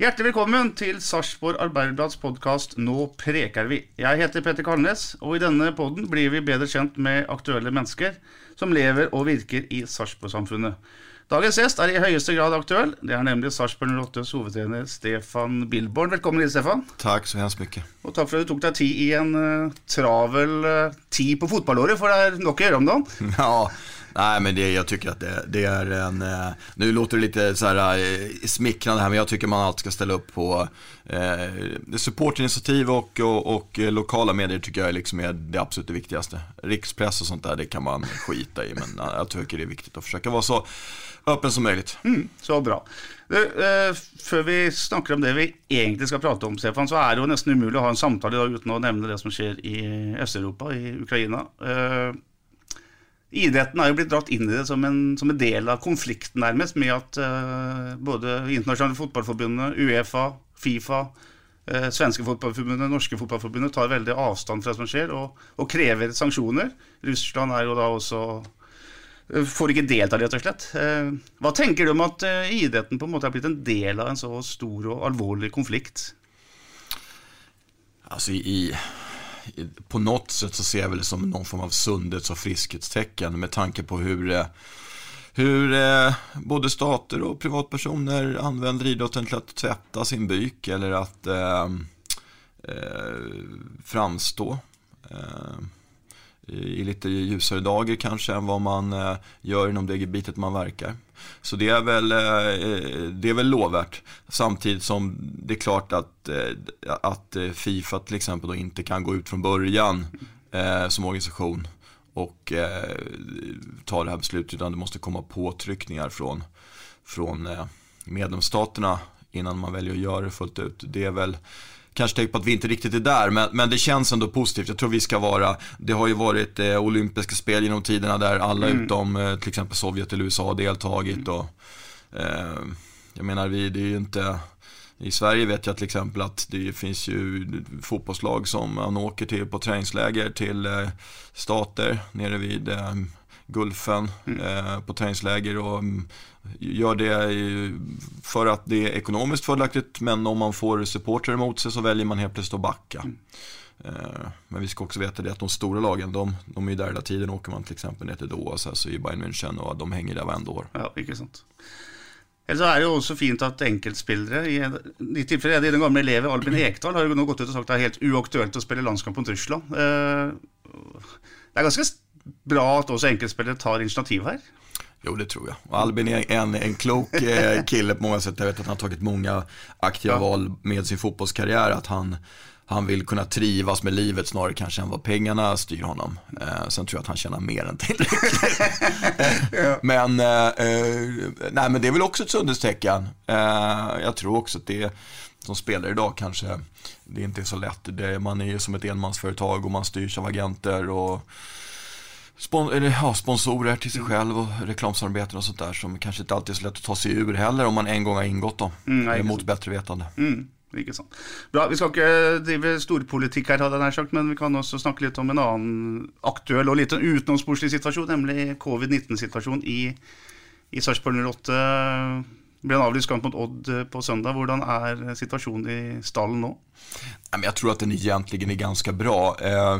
Hjertelig velkommen til Sarpsborg Arbeiderblads podkast Nå preker vi. Jeg heter Petter Kalnes, og i denne podden blir vi bedre kjent med aktuelle mennesker som lever og virker i Sarpsborg-samfunnet. Dagens gjest er i høyeste grad aktuell. Det er nemlig Sarpsborg 08s hovedtrener Stefan Billborn. Velkommen hit, Stefan. Tack så hemskt mycket. Og takk for at du tok deg tid i en eh, travel eh, tid på fotballåret, for det er nok å gjøre om dagen. Ja, nej men det, jag tycker att det, det är en, eh, nu låter det lite så här eh, smickrande här men jag tycker man alltid ska ställa upp på eh, supportinitiativ och, och, och eh, lokala medier tycker jag liksom är det absolut viktigaste. Rikspress och sånt där det kan man skita i men eh, jag tycker det är viktigt att försöka vara så öppen som möjligt. Mm, så bra. Du, eh, før vi snakker om det vi egentlig skal prate om, Stefan, så er det jo nesten umulig å ha en samtale i dag uten å nevne det som skjer i Øst-Europa, i Ukraina. Eh, Idretten har jo blitt dratt inn i det som en, som en del av konflikten, nærmest, med at uh, både Internasjonale Fotballforbundet, Uefa, Fifa, uh, svenske fotballforbundet, norske fotballforbundet tar veldig avstand fra det som skjer, og, og krever sanksjoner. Russland er jo da også eh, får ikke delta, rett og slett. Hva tenker du om at idretten på en måte er blitt en del av en så stor og alvorlig konflikt? Alltså i, på något sätt så ser jag väl det som någon form av sundhets och friskhetstecken med tanke på hur, eh, hur eh, både stater och privatpersoner använder idrotten till att tvätta sin byk eller att eh, eh framstå. Eh, i lite ljusare dagar kanske än vad man gör inom det gebitet man verkar. Så det är väl, eh, det är väl lovvärt. Samtidigt som det är klart att, eh, att eh, Fifa till exempel då inte kan gå ut från början eh, som organisation och eh, ta det här beslutet utan det måste komma påtryckningar från, från eh, medlemsstaterna innan man väljer att göra det fullt ut. Det är väl kanske tecken på att vi inte riktigt är där, men, men det känns ändå positivt. Jag tror vi ska vara, det har ju varit eh, olympiska spel genom tiderna där alla utom eh, till exempel Sovjet eller USA har deltagit och eh, jag menar vi, det är ju inte i Sverige vet jag till exempel att det finns ju fotbollslag som man åker till på träningsläger till eh, stater nere vid eh, Gulfen eh, på träningsläger och mm, gör det i- för att det är ekonomiskt fördelaktigt men om man får supportrar emot sig så väljer man helt plötsligt att backa. Eh, Men vi ska också veta det att de stora lagen, de, de är ju där hela tiden. Åker man till exempel ner till Doha så, här, så är ju Bayern München och de hänger där varenda år. Ja, ikke sant. Ellers så er det jo også fint at enkeltspillere I, er det den gamle eleven Albin Ekdal har jo nå gått ut og sagt at det er helt uaktuelt å spille landskamp mot Russland. Eh, Det er ganske bra at også enkeltspillere tar initiativ her. Jo, det tror jag. Och Albin är en, en klok eh, kille på många sätt. Jag vet att han har tagit många aktiva Ja. val med sin fotbollskarriär. Att han, han vill kunna trivas med livet snarare kanske än vad pengarna styr honom. Eh, sen tror jag att han tjänar mer än tillräckligt. Men, eh, eh, nej, men det är väl också ett sundhetstecken. Eh, jag tror också att det som spelar idag kanske, det inte är så lätt. Det, man är ju som ett enmansföretag och man styrs av agenter och spon eller, ja, sponsorer till sig själv och reklamsamarbeten och sånt där som kanske inte alltid är så lätt att ta sig ur heller om man en gång har ingått dem. Mm, nej, Eh, mot bättre vetande. Mm, ikke sant. Bra, Vi skal ikke drive storpolitikk her, hadde jeg sagt, men vi kan også snakke litt om en annen aktuell og litt sånn utenomsportslig situasjon, nemlig covid-19-situasjonen i, i Sarpsborg 08. Det ble en avlyst kamp mot Odd på søndag. Hvordan er situasjonen i stallen nå? Men jag tror att den egentligen är ganska bra. Eh,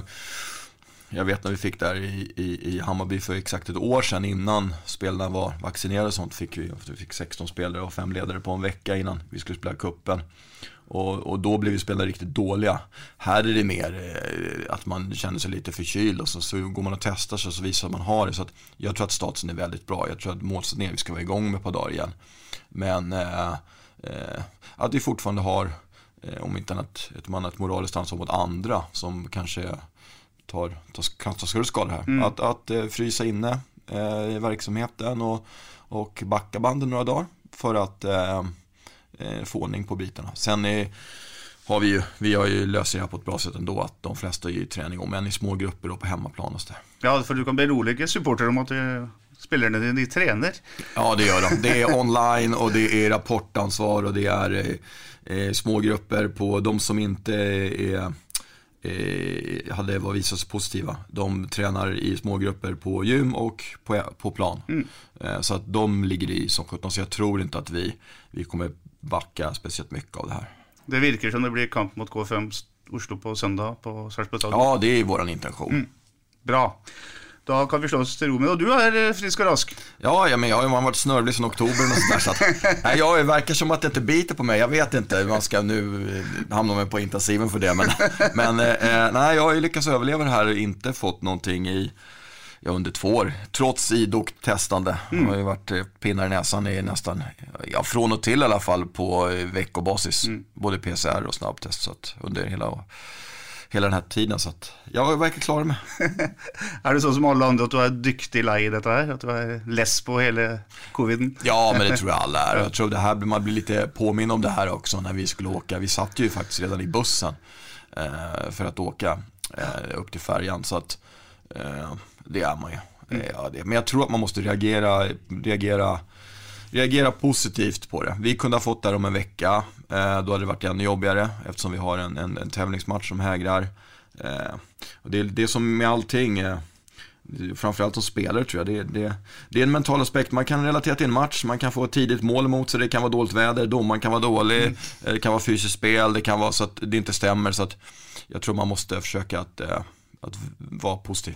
jag vet när vi fick där i, i, i Hammarby för exakt ett år sedan innan spelarna var vaccinerade och sånt fick vi, vi fick 16 spelare och fem ledare på en vecka innan vi skulle spela kuppen Och, och då blev vi spelare riktigt dåliga. Här är det mer eh, att man känner sig lite förkyld och så, så går man och testar sig och så visar att man har det. Så att jag tror att statusen är väldigt bra. Jag tror att målsättningen är att vi ska vara igång med ett par dagar igen. Men eh, eh, att vi fortfarande har, eh, om inte annat, ett, man ett moraliskt ansvar mot andra som kanske tar, tar, kan ta större skada här. Mm. Att, att eh, frysa inne eh, i verksamheten och, och backa banden några dagar för att eh, eh, få ordning på bitarna. Sen är, har vi ju, vi har ju löst det här på ett bra sätt ändå att de flesta är i träning om än i små grupper och på hemmaplan och så där. Ja, for du kan berolige supportere om at eh, spillerne dine de trener. Ja, det gör de. Det är online och det är rapportansvar och det är eh, eh, små grupper på de som inte är eh, hade var visat sig positiva. De tränar i små grupper på gym och på, på plan. Eh, så att de ligger i som 17, så jag tror inte att vi, vi kommer backa speciellt mycket av det här. Det virker som det blir kamp mot K5 Oslo på søndag på Sarpsborg. Ja, det är våran intention. Bra. Da kan vi slå oss til ro med det. Og du er eh, frisk og rask. Ja, ja men jag har varit snörvlig sedan oktober och sådär, så att, nej, jag verkar som att det inte biter på mig. Jag vet inte, man ska nu eh, hamna med på intensiven för det. Men, men eh, nej, jag har ju lyckats överleva det här och inte fått någonting i, ja, under två år. Trots idogt testande. Jag har ju varit eh, pinnar i näsan i nästan, ja från och till i alla fall på eh, veckobasis. Både PCR och snabbtest så att under hela, hela den här tiden. Så att jag verkar klara mig. Er det sånn som alle andre at du er dyktig lei dette her? At du er less på hele coviden? Ja, men det tror jag alla är. Jag tror det här, man blir lite påminn om det här också när vi skulle åka. Vi satt ju faktiskt redan i bussen eh, för att åka eh, upp till färjan. Så att eh, det är man ju. Eh, Ja, det. Men jag tror att man måste reagera, reagera, reagera positivt på det. Vi kunde ha fått det här om en vecka. Eh, då hade det varit ännu jobbigare eftersom vi har en, en, en tävlingsmatch som hägrar. Eh, det, är som med allting. Eh, framförallt som spelare tror jag. Det, det, det är en mental aspekt. Man kan relatera till en match, man kan få ett tidigt mål emot sig, det kan vara dåligt väder, domaren kan vara dålig, Mm. det kan vara fysiskt spel, det kan vara så att det inte stämmer. Så att jag tror man måste försöka att, att vara positiv.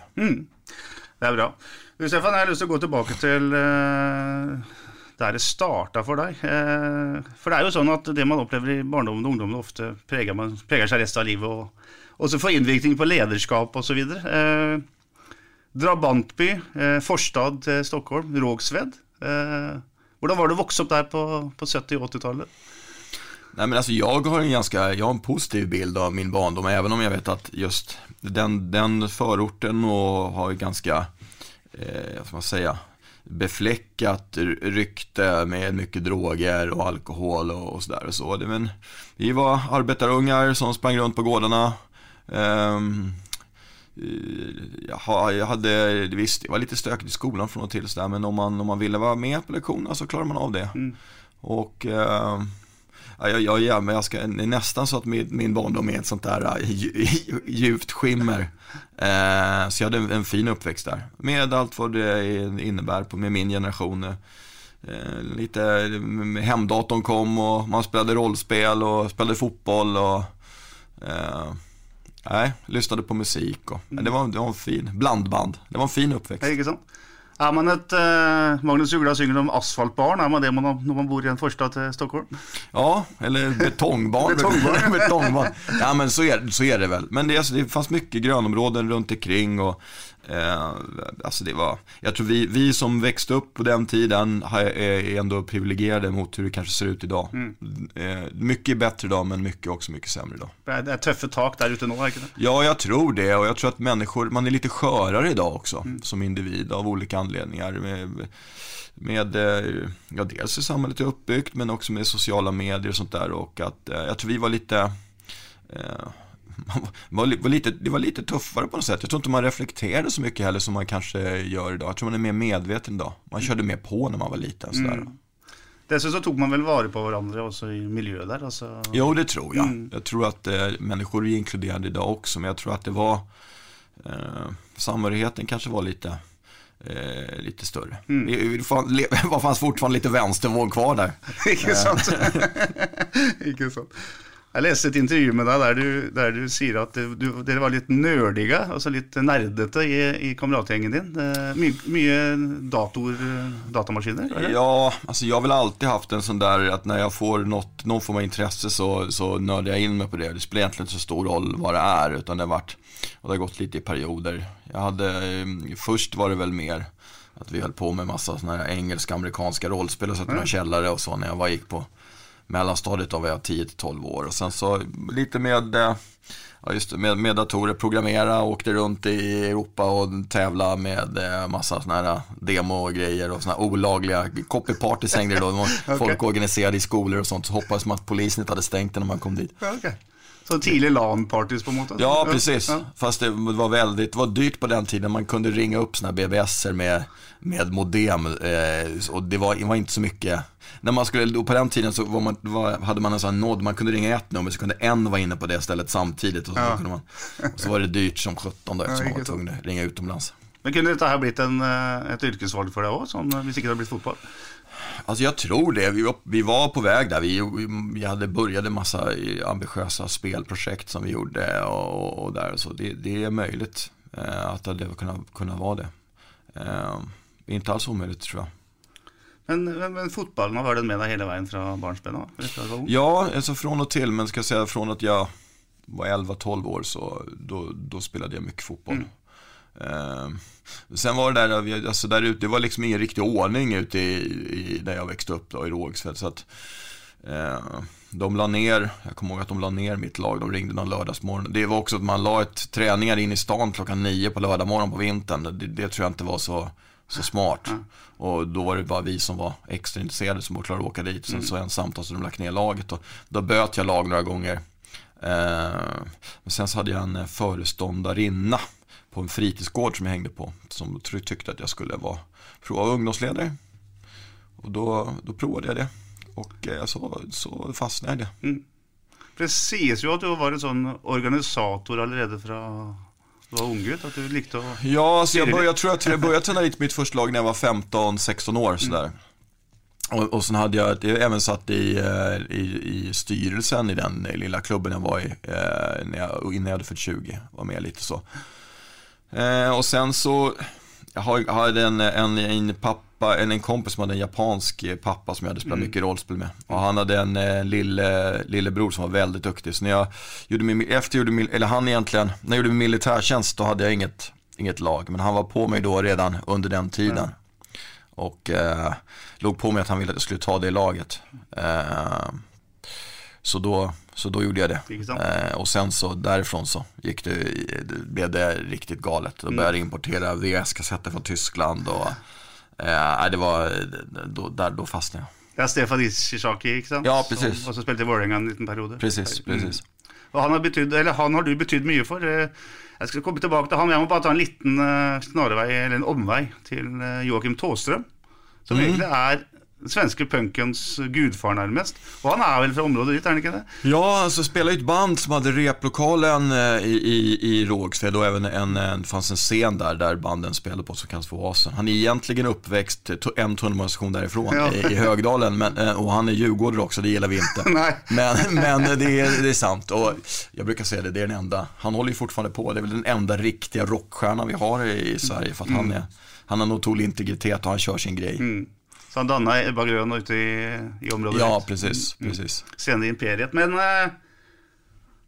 Det er bra. Du, Stefan, jeg har til å gå tilbake til eh, der det starta for deg. Eh, for det er jo sånn at det man opplever i barndommen og ungdommen, ofte preger, man, preger seg resten av livet. Og også får innvirkning på lederskap osv. Eh, Drabantby, eh, forstad til Stockholm, Rågsved. Eh, hvordan var det å vokse opp der på, på 70- og 80-tallet? Nej men alltså jag har en ganska, jag har en positiv bild av min barndom, även om jag vet att just den, den förorten och har ganska, eh, vad ska man säga, befläckat rykte med mycket droger och alkohol och, och sådär och så. Det, men vi var arbetarungar som sprang runt på gårdarna. Eh, jag ha- jag hade, visst det var lite stökigt i skolan från och till sådär, men om man, om man ville vara med på lektionerna så klarade man av det. Och ehm, Ja, jag, jag, ja, men jag ska, det är nästan så att min, min barndom är ett sånt där äh, djupt skimmer. Eh, så jag hade en, en fin uppväxt där. Med allt vad det innebär på, med min generation. Eh, lite, hemdatorn kom och man spelade rollspel och spelade fotboll och eh, nej, lyssnade på musik och det, var, det var en fin blandband. Det var en fin uppväxt. Ikke sant? Er man et eh, Magnus Ugla synger om asfaltbarn. Er man det man, når man bor i en forstad til Stockholm? Ja, eller betongbarn. Betongbarn. betongbarn. Ja, men så är, så är det väl. Men det, alltså, det fanns mycket grönområden runt omkring och eh, alltså det var, jag tror vi, vi som växte upp på den tiden är ändå privilegierade mot hur det kanske ser ut idag. Eh, mycket är bättre idag, men mycket också mycket sämre idag. Det er tøffe tak der ute det? Ja, jag tror det och jag tror att människor, man är lite skörare idag också som individ av olika anledningar. Med, med eh, ja dels hur samhället är uppbyggt men också med sociala medier och sånt där och att eh, jag tror vi var lite eh, man var, var lite, det var lite tuffare på något sätt. Jag tror inte man reflekterade så mycket heller som man kanske gör idag. Jag tror man är mer medveten idag. Man körde mer på när man var liten. Sådär. Dessuten så tok man vel vare på hverandre også i miljøet der. altså... Jo, det tror jag. Jag tror att eh, människor är inkluderade idag också, men jag tror att det var eh, samhörigheten kanske var lite eh, lite större. Det, det fan- le- var fanns fortfarande lite vänstervåg kvar där. Ikke sant? Ikke sant. Jeg leste et intervju med deg der du, der du sier at du, du, dere var litt nerdige, altså litt nerdete i, i kameratgjengen din. Eh, My, mye dator, datamaskiner? eller? Ja, alltså jag har väl alltid haft en sån där att när jag får något, någon form av intresse så, så nördar jag in mig på det. Det spelar egentligen inte så stor roll vad det är utan det har varit, och det har gått lite i perioder. Jag hade, eh, först var det väl mer att vi höll på med massa såna här engelska, amerikanska rollspel och satt i några källare och så när jag var, gick på mellanstadiet då var jag 10-12 år och sen så lite med eh, Ja just det, med, med datorer, programmera, åkte runt i Europa och tävla med eh, massa sådana här demo-grejer och sådana här olagliga copypartys hängde det då. Var Folk organiserade i skolor och sånt, så hoppades man att polisen inte hade stängt det när man kom dit. Ja, ok. Så tidlig LAN-parties på måte? Ja, precis. Ja. Fast det var väldigt, det var dyrt på den tiden. Man kunde ringa upp här BBSer med, med modem. Eh, och det var, det var inte så mycket. När man skulle, på den tiden så var man, var, hade man en sån här nod, man kunde ringa ett nummer så kunde en vara inne på det stället samtidigt. Och så, Ja. kunde man, och så var det dyrt som 17 då eftersom man var tvungen att ringa utomlands. Men kunne dette her blitt en, eh, et yrkesvalg for deg òg, sånn, eh, hvis ikke det hadde blitt fotball? Alltså jag tror det. Vi var, vi var på väg där. Vi, vi hade började massa ambitiösa spelprojekt som vi gjorde och, och där. Så det, det är möjligt eh, att det hade kunnat kunna vara det. Eh, inte alls omöjligt tror jag. Men, men, men fotballen, var den med deg hele veien fra barnsben? Ja, alltså från och till. Men ska jag säga från att jag var 11-12 år så då, då spelade jag mycket fotboll. Eh, sen var det där, alltså där ute, det var liksom ingen riktig ordning ute i, i, där jag växte upp då, i Rågsved. Så att, eh, de la ner, jag kommer ihåg att de la ner mitt lag, de ringde någon lördagsmorgon. Det var också att man la ett träningar in i stan klockan nio på lördag morgon på vintern. Det, det tror jag inte var så, så smart. Och då var det bara vi som var extra intresserade som klarade att åka dit. Sen så ensamt så de lagt ner laget. Och då böt jag lag några gånger. Eh, men sen så hade jag en eh, föreståndarinna på en fritidsgård som jag hängde på. Som tyckte att jag skulle vara, prova ungdomsledare. Och då, då provade jag det. Och eh, så, så fastnade jag det. Det sies jo du var en sånn organisator allerede fra du var unggutt, at du likte å Ja, alltså jag, började, jag tror att jag började träna dit mitt första lag när jag var 15-16 år sådär. Och, och sen hade jag, jag även satt i, eh, i, i styrelsen i den lilla klubben jag var i eh, när jag, innan jag hade fyllt 20. Var med lite så. Eh, och sen så, jag hade en, en, en pappa, en, en kompis som hade en japansk pappa som jag hade spelat mycket rollspel med. Och han hade en eh, lille, lillebror som var väldigt duktig. Så när jag gjorde min, efter gjorde min, eller han egentligen, när jag gjorde min militärtjänst då hade jag inget, inget lag. Men han var på mig då redan under den tiden. Och eh, låg på mig att han ville att jag skulle ta det laget. Eh, så, då, så då gjorde jag det. Eh, och sen så därifrån så gick det, det blev det riktigt galet. Då började jag importera VHS-kassetter från Tyskland og eh, det var, då, där, då fastnade jag. Er Stefan Ishizaki, ikke sant? Ja, precis. Som også spilte i Vålerenga en liten periode. Precis, precis. Og han har, betydd, eller han har du betydd mye for. Eh, Jeg skal komme tilbake til han, men jeg må bare ta en liten eh, snarvei, eller en omvei, til eh, Joakim Tåstrøm. Som egentlig er den svenske punkens gudfar, nærmest. Og han er vel fra området ditt, er han ikke det? Ja, alltså spelade i ett band som hade replokalen eh, i, i, i Rågsved och även en, en, fanns en scen där, där banden spelade på som kallas för Oasen. Han är egentligen uppväxt to- en tunnelbanestation därifrån Ja. i, i Högdalen men, eh, och han är djurgårdare också, det gillar vi inte. Nej. Men, men det, är, det är sant och jag brukar säga det, det är den enda, han håller ju fortfarande på, det är väl den enda riktiga rockstjärnan vi har i, Sverige för att han, är, han har en otrolig integritet och han kör sin grej. Så han danna Ebba Grön ute i, i området Ja, precis, precis. Senere i Imperiet. Men eh,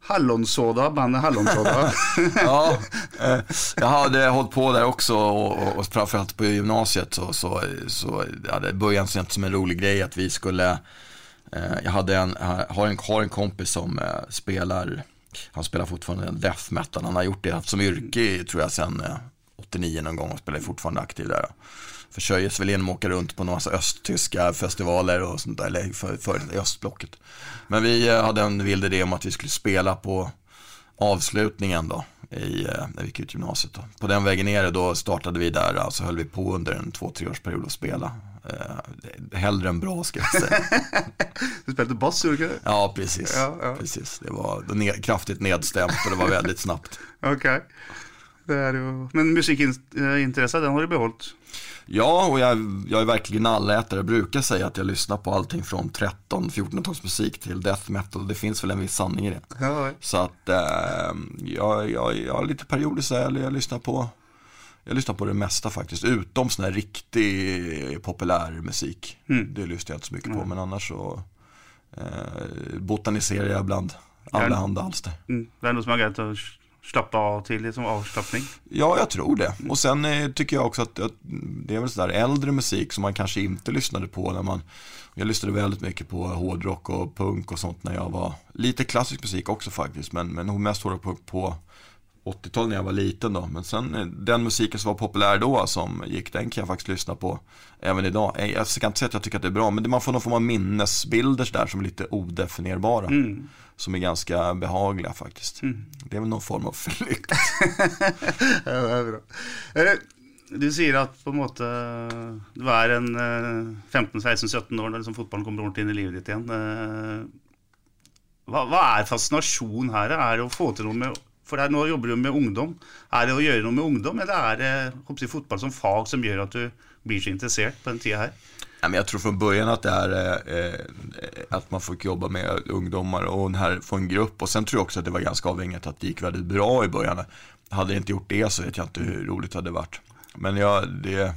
Hallonsoda, bandet Hallonsoda. Ja, eh, jag hade hållit på där också och, och, framförallt på gymnasiet så, så, så ja, det började sen som en rolig grej att vi skulle, eh, jag hade en, har en, har en kompis som eh, spelar, han spelar fortfarande death metal, han har gjort det som yrke tror jag sen eh, 89 någon gång och spelar fortfarande aktiv där. Försörjer sig väl genom att åka runt på några massa östtyska festivaler och sånt där, eller för, för östblocket. Men vi eh, hade en vild idé om att vi skulle spela på avslutningen då, i, eh, när vi gick ut gymnasiet. Då. På den vägen ner då startade vi där, alltså höll vi på under en två, tre års period att spela. Eh, hellre än bra ska jag säga. Du spilte bass, gjorde du? Ja, precis. Ja, ja. precis. Det var ned, kraftigt nedstämt och det var väldigt snabbt. Ok. Det är ju... Men musikintresset, den har du behållit? Ja, och jag, jag är verkligen allätare. Jag brukar säga att jag lyssnar på allting från 13-14-talsmusik till death metal. Det finns väl en viss sanning i det. Ja, Så att eh, jag, jag, jag har lite så här, jag lyssnar på jag lyssnar på det mesta faktiskt, utom sån här riktig populär musik. Mm. Det lyssnar jag inte så mycket på, men annars så eh, botaniserar jag bland allehanda alster. mm. det är något som är att slappna av till, liksom avslappning. Ja, jag tror det. Och sen eh, tycker jag också att, att det är väl sådär äldre musik som man kanske inte lyssnade på när man jag lyssnade väldigt mycket på hårdrock och punk och sånt när jag var, lite klassisk musik också faktiskt, men, men mest hårdrock på, på 80-talet när jag var liten då. Men sen eh, den musiken som var populär då som gick, den kan jag faktiskt lyssna på även idag. Eh, Jag ska inte säga att jag tycker att det är bra, men man får någon form av minnesbilder där som är lite odefinierbara. Mm. Som är ganska behagliga faktiskt. Det är väl någon form av flykt. Ja, det är bra. Det- Du sier at på en måte du er en eh, 15-16-17 år når liksom fotballen kommer ordentlig inn i livet ditt igjen. Eh, Hva, hva er fascinasjonen her? Er det å få til noe med For det nå jobber du med ungdom. Er det å gjøre noe med ungdom, eller er det hoppsi, fotball som fag som gjør at du blir så interessert på den tida her? Ja, men jag tror från början att det är eh, eh, att man fick jobba med ungdomar och den här, få en grupp. Och sen tror jag också att det var ganska avhängigt att det gick väldigt bra i början. Hade jag inte gjort det så vet jag inte hur roligt det hade varit. Men ja, det,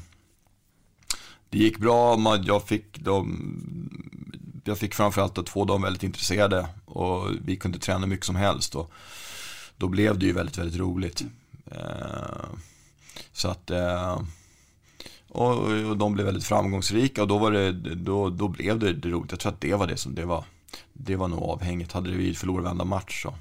det gick bra. Man, jag, fick dem, jag fick framförallt att få dem väldigt intresserade. Och vi kunde träna mycket som helst. Och då blev det ju väldigt, väldigt roligt. Eh, så att eh, och, och de blev väldigt framgångsrika och då, var det, då, då blev det, det roligt. Jag tror att det var det som det var. Det var nog avhängigt. Hade vi förlorat varenda match så,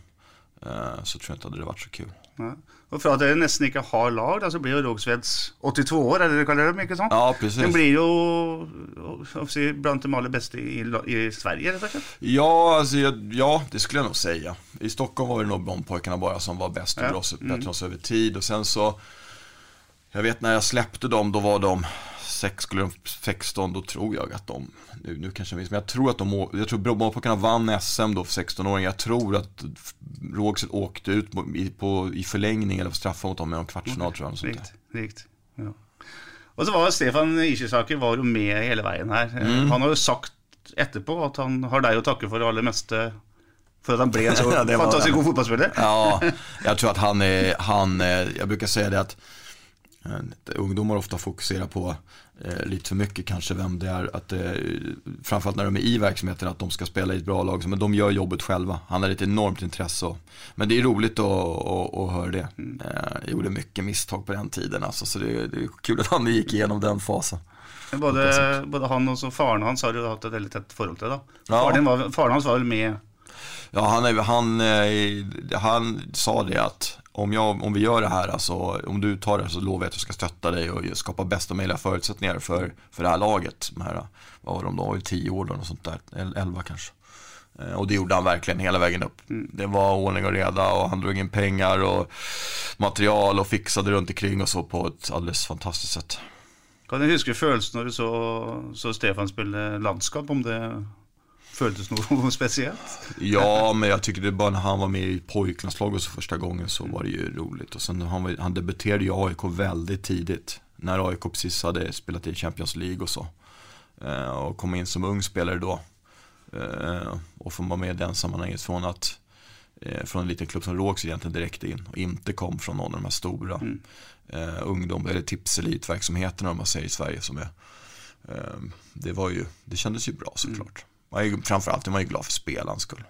eh, så tror jag inte att det hade varit så kul. Ja. Og fra at dere nesten ikke har lag, da, så blir jo Rågsveds 82 år, er det dere kaller dem? ikke sant? Ja, precis. Den blir jo å si, blant de aller beste i, i Sverige, rett og slett. Ja, alltså, ja, det skulle jag nog säga. I Stockholm var det nog de pojkarna bara som var bäst och Ja. bättre än oss över tid. Och sen så, jag vet när jag släppte dem, då var de sex, skulle de 16, då tror jag att de, nu, nu kanske jag minns, men jag tror att de, jag tror Brommapojkarna vann SM då för 16-åringar. Jag tror att Rågsved åkte ut på, i, på, i förlängning eller straffar mot dem i en kvartsfinal tror jag. Rikt, rikt. Ja. Og så var Stefan Ishisaker var jo med hele veien her. Eh, Mm. Han har jo sagt etterpå at han har deg å takke for det aller meste for at han ble en så Ja, det var fantastisk det. god fotballspiller. Ja, jag tror att han är, han, jag brukar säga det att ungdomar ofta fokuserar på eh, lite för mycket kanske vem det är, att eh, framförallt när de är i verksamheten att de ska spela i ett bra lag, men de gör jobbet själva. Han har ett enormt intresse och, men det är roligt att, att, att höra det. Eh, jag gjorde mycket misstag på den tiden alltså, så det, det är kul att han gick igenom den fasen. Både, både han og så faren hans har jo hatt et veldig tett forhold til. da Ja. Faren, din var, faren hans var vel med Ja, han, han, eh, han sa det att om, jag, om vi gör det här, alltså, om du tar det så lovar jag att jag ska stötta dig och skapa bästa möjliga förutsättningar för, för det här laget. De här, vad var de, ju tio år då, och sånt där, El- elva kanske. Eh, Och det gjorde han verkligen hela vägen upp. Det var ordning och reda och han drog in pengar och material och fixade runt omkring och så på ett alldeles fantastiskt sätt. Kan du huske følelsen når du så, så Stefan spille landskap? Om det føltes noe spesielt? Ja, men jag tycker det bara när han var med i pojklandslaget så första gången så var det ju roligt. Och sen han, var, han debuterade i AIK väldigt tidigt. När AIK precis hade spelat i Champions League och så. Eh, och kom in som ung spelare då. Eh, och får vara med i den sammanhanget från att eh, från en liten klubb som Rågs egentligen direkt in och inte kom från någon av de här stora eh, ungdom eller tipselitverksamheterna om man säger i Sverige som är eh, det var ju, det kändes ju bra såklart. Man är ju, framförallt är man ju glad för spelarens skull.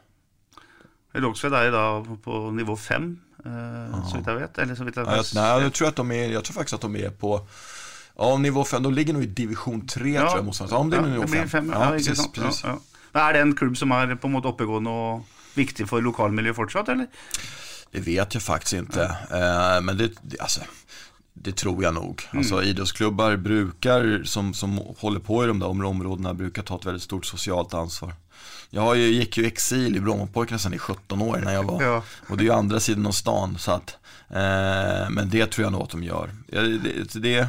Rågsved er jo da på nivå fem, eh, så vidt jeg vet. Eller så vidt jeg Ja, jag, nej, jag tror att de är, jag tror faktiskt att de är på Ja, nivå 5, de ligger nog i division 3 tror jag. Ja, om det är nivå det blir 5. fem. Ja, Ja, precis, precis. Ja, ja. Er det en klubb som er på en måte oppegående og viktig for lokalmiljøet fortsatt, eller? Det vet jag faktiskt inte. Eh, men det, det, alltså, det tror jag nog. Alltså, idrottsklubbar brukar, som, som håller på i de där områdena, brukar ta ett väldigt stort socialt ansvar. Jag har ju, gick ju exil i Brommapojkarna sedan i 17 år när jag var, Ja. och det är ju andra sidan av stan. Så att, eh, men det tror jag nog att de gör. Ja, Det, det,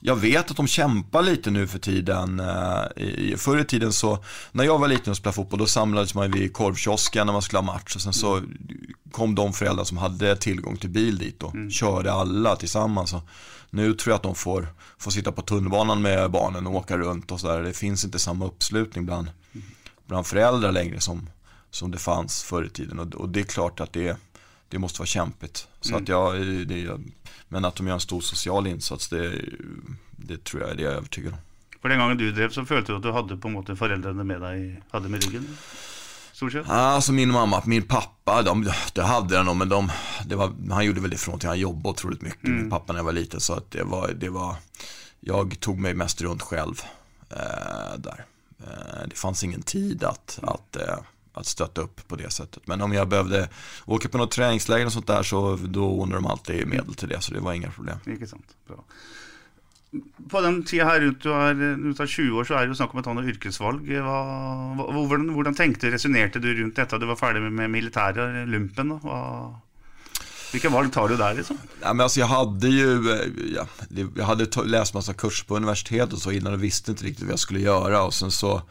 jag vet att de kämpar lite nu för tiden. Eh, i- Förr i tiden så, när jag var liten och spelade fotboll, då samlades man vid korvkiosken när man skulle ha match. Och sen så kom de föräldrar som hade tillgång till bil dit och körde alla tillsammans. Och nu tror jag att de får, får sitta på tunnelbanan med barnen och åka runt och sådär. Det finns inte samma uppslutning bland, bland föräldrar längre som, som det fanns förr i tiden. Och, och det är klart att det, det måste vara kämpigt. Så att jag, det, men att de gör en stor social insats, det, det tror jag är det jag är övertygad om. For den gangen du drev, så følte du at du hadde på måte foreldrene med deg hadde med ryggen? Stort? Alltså min mamma, min pappa, de, det hade jag nog, men de, det var, han gjorde väl ifrån till, han jobbade otroligt mycket, min pappa när jag var liten, så att det var, det var, jag tog mig mest runt själv eh, där. Eh, det fanns ingen tid att, att, eh, att stötta upp på det sättet. Men om jag behövde åka på något träningsläger och sånt där så då ordnade de alltid medel till det, så det var inga problem. Ikke sant. Bra. På den tida her rundt du er, rundt du er 20 år, så er det jo snakk om å ta noe yrkesvalg. Hva, hva, hvordan, hvordan tenkte, resonnerte du rundt dette? Du var ferdig med, med militæret, lumpen. Da. Hva, hvilke valg tar du der, liksom? Ja, men alltså jag hade ju, eh, ja, jag hade läst massa kurser på universitet och så innan och visste inte riktigt vad jag skulle göra och sen så,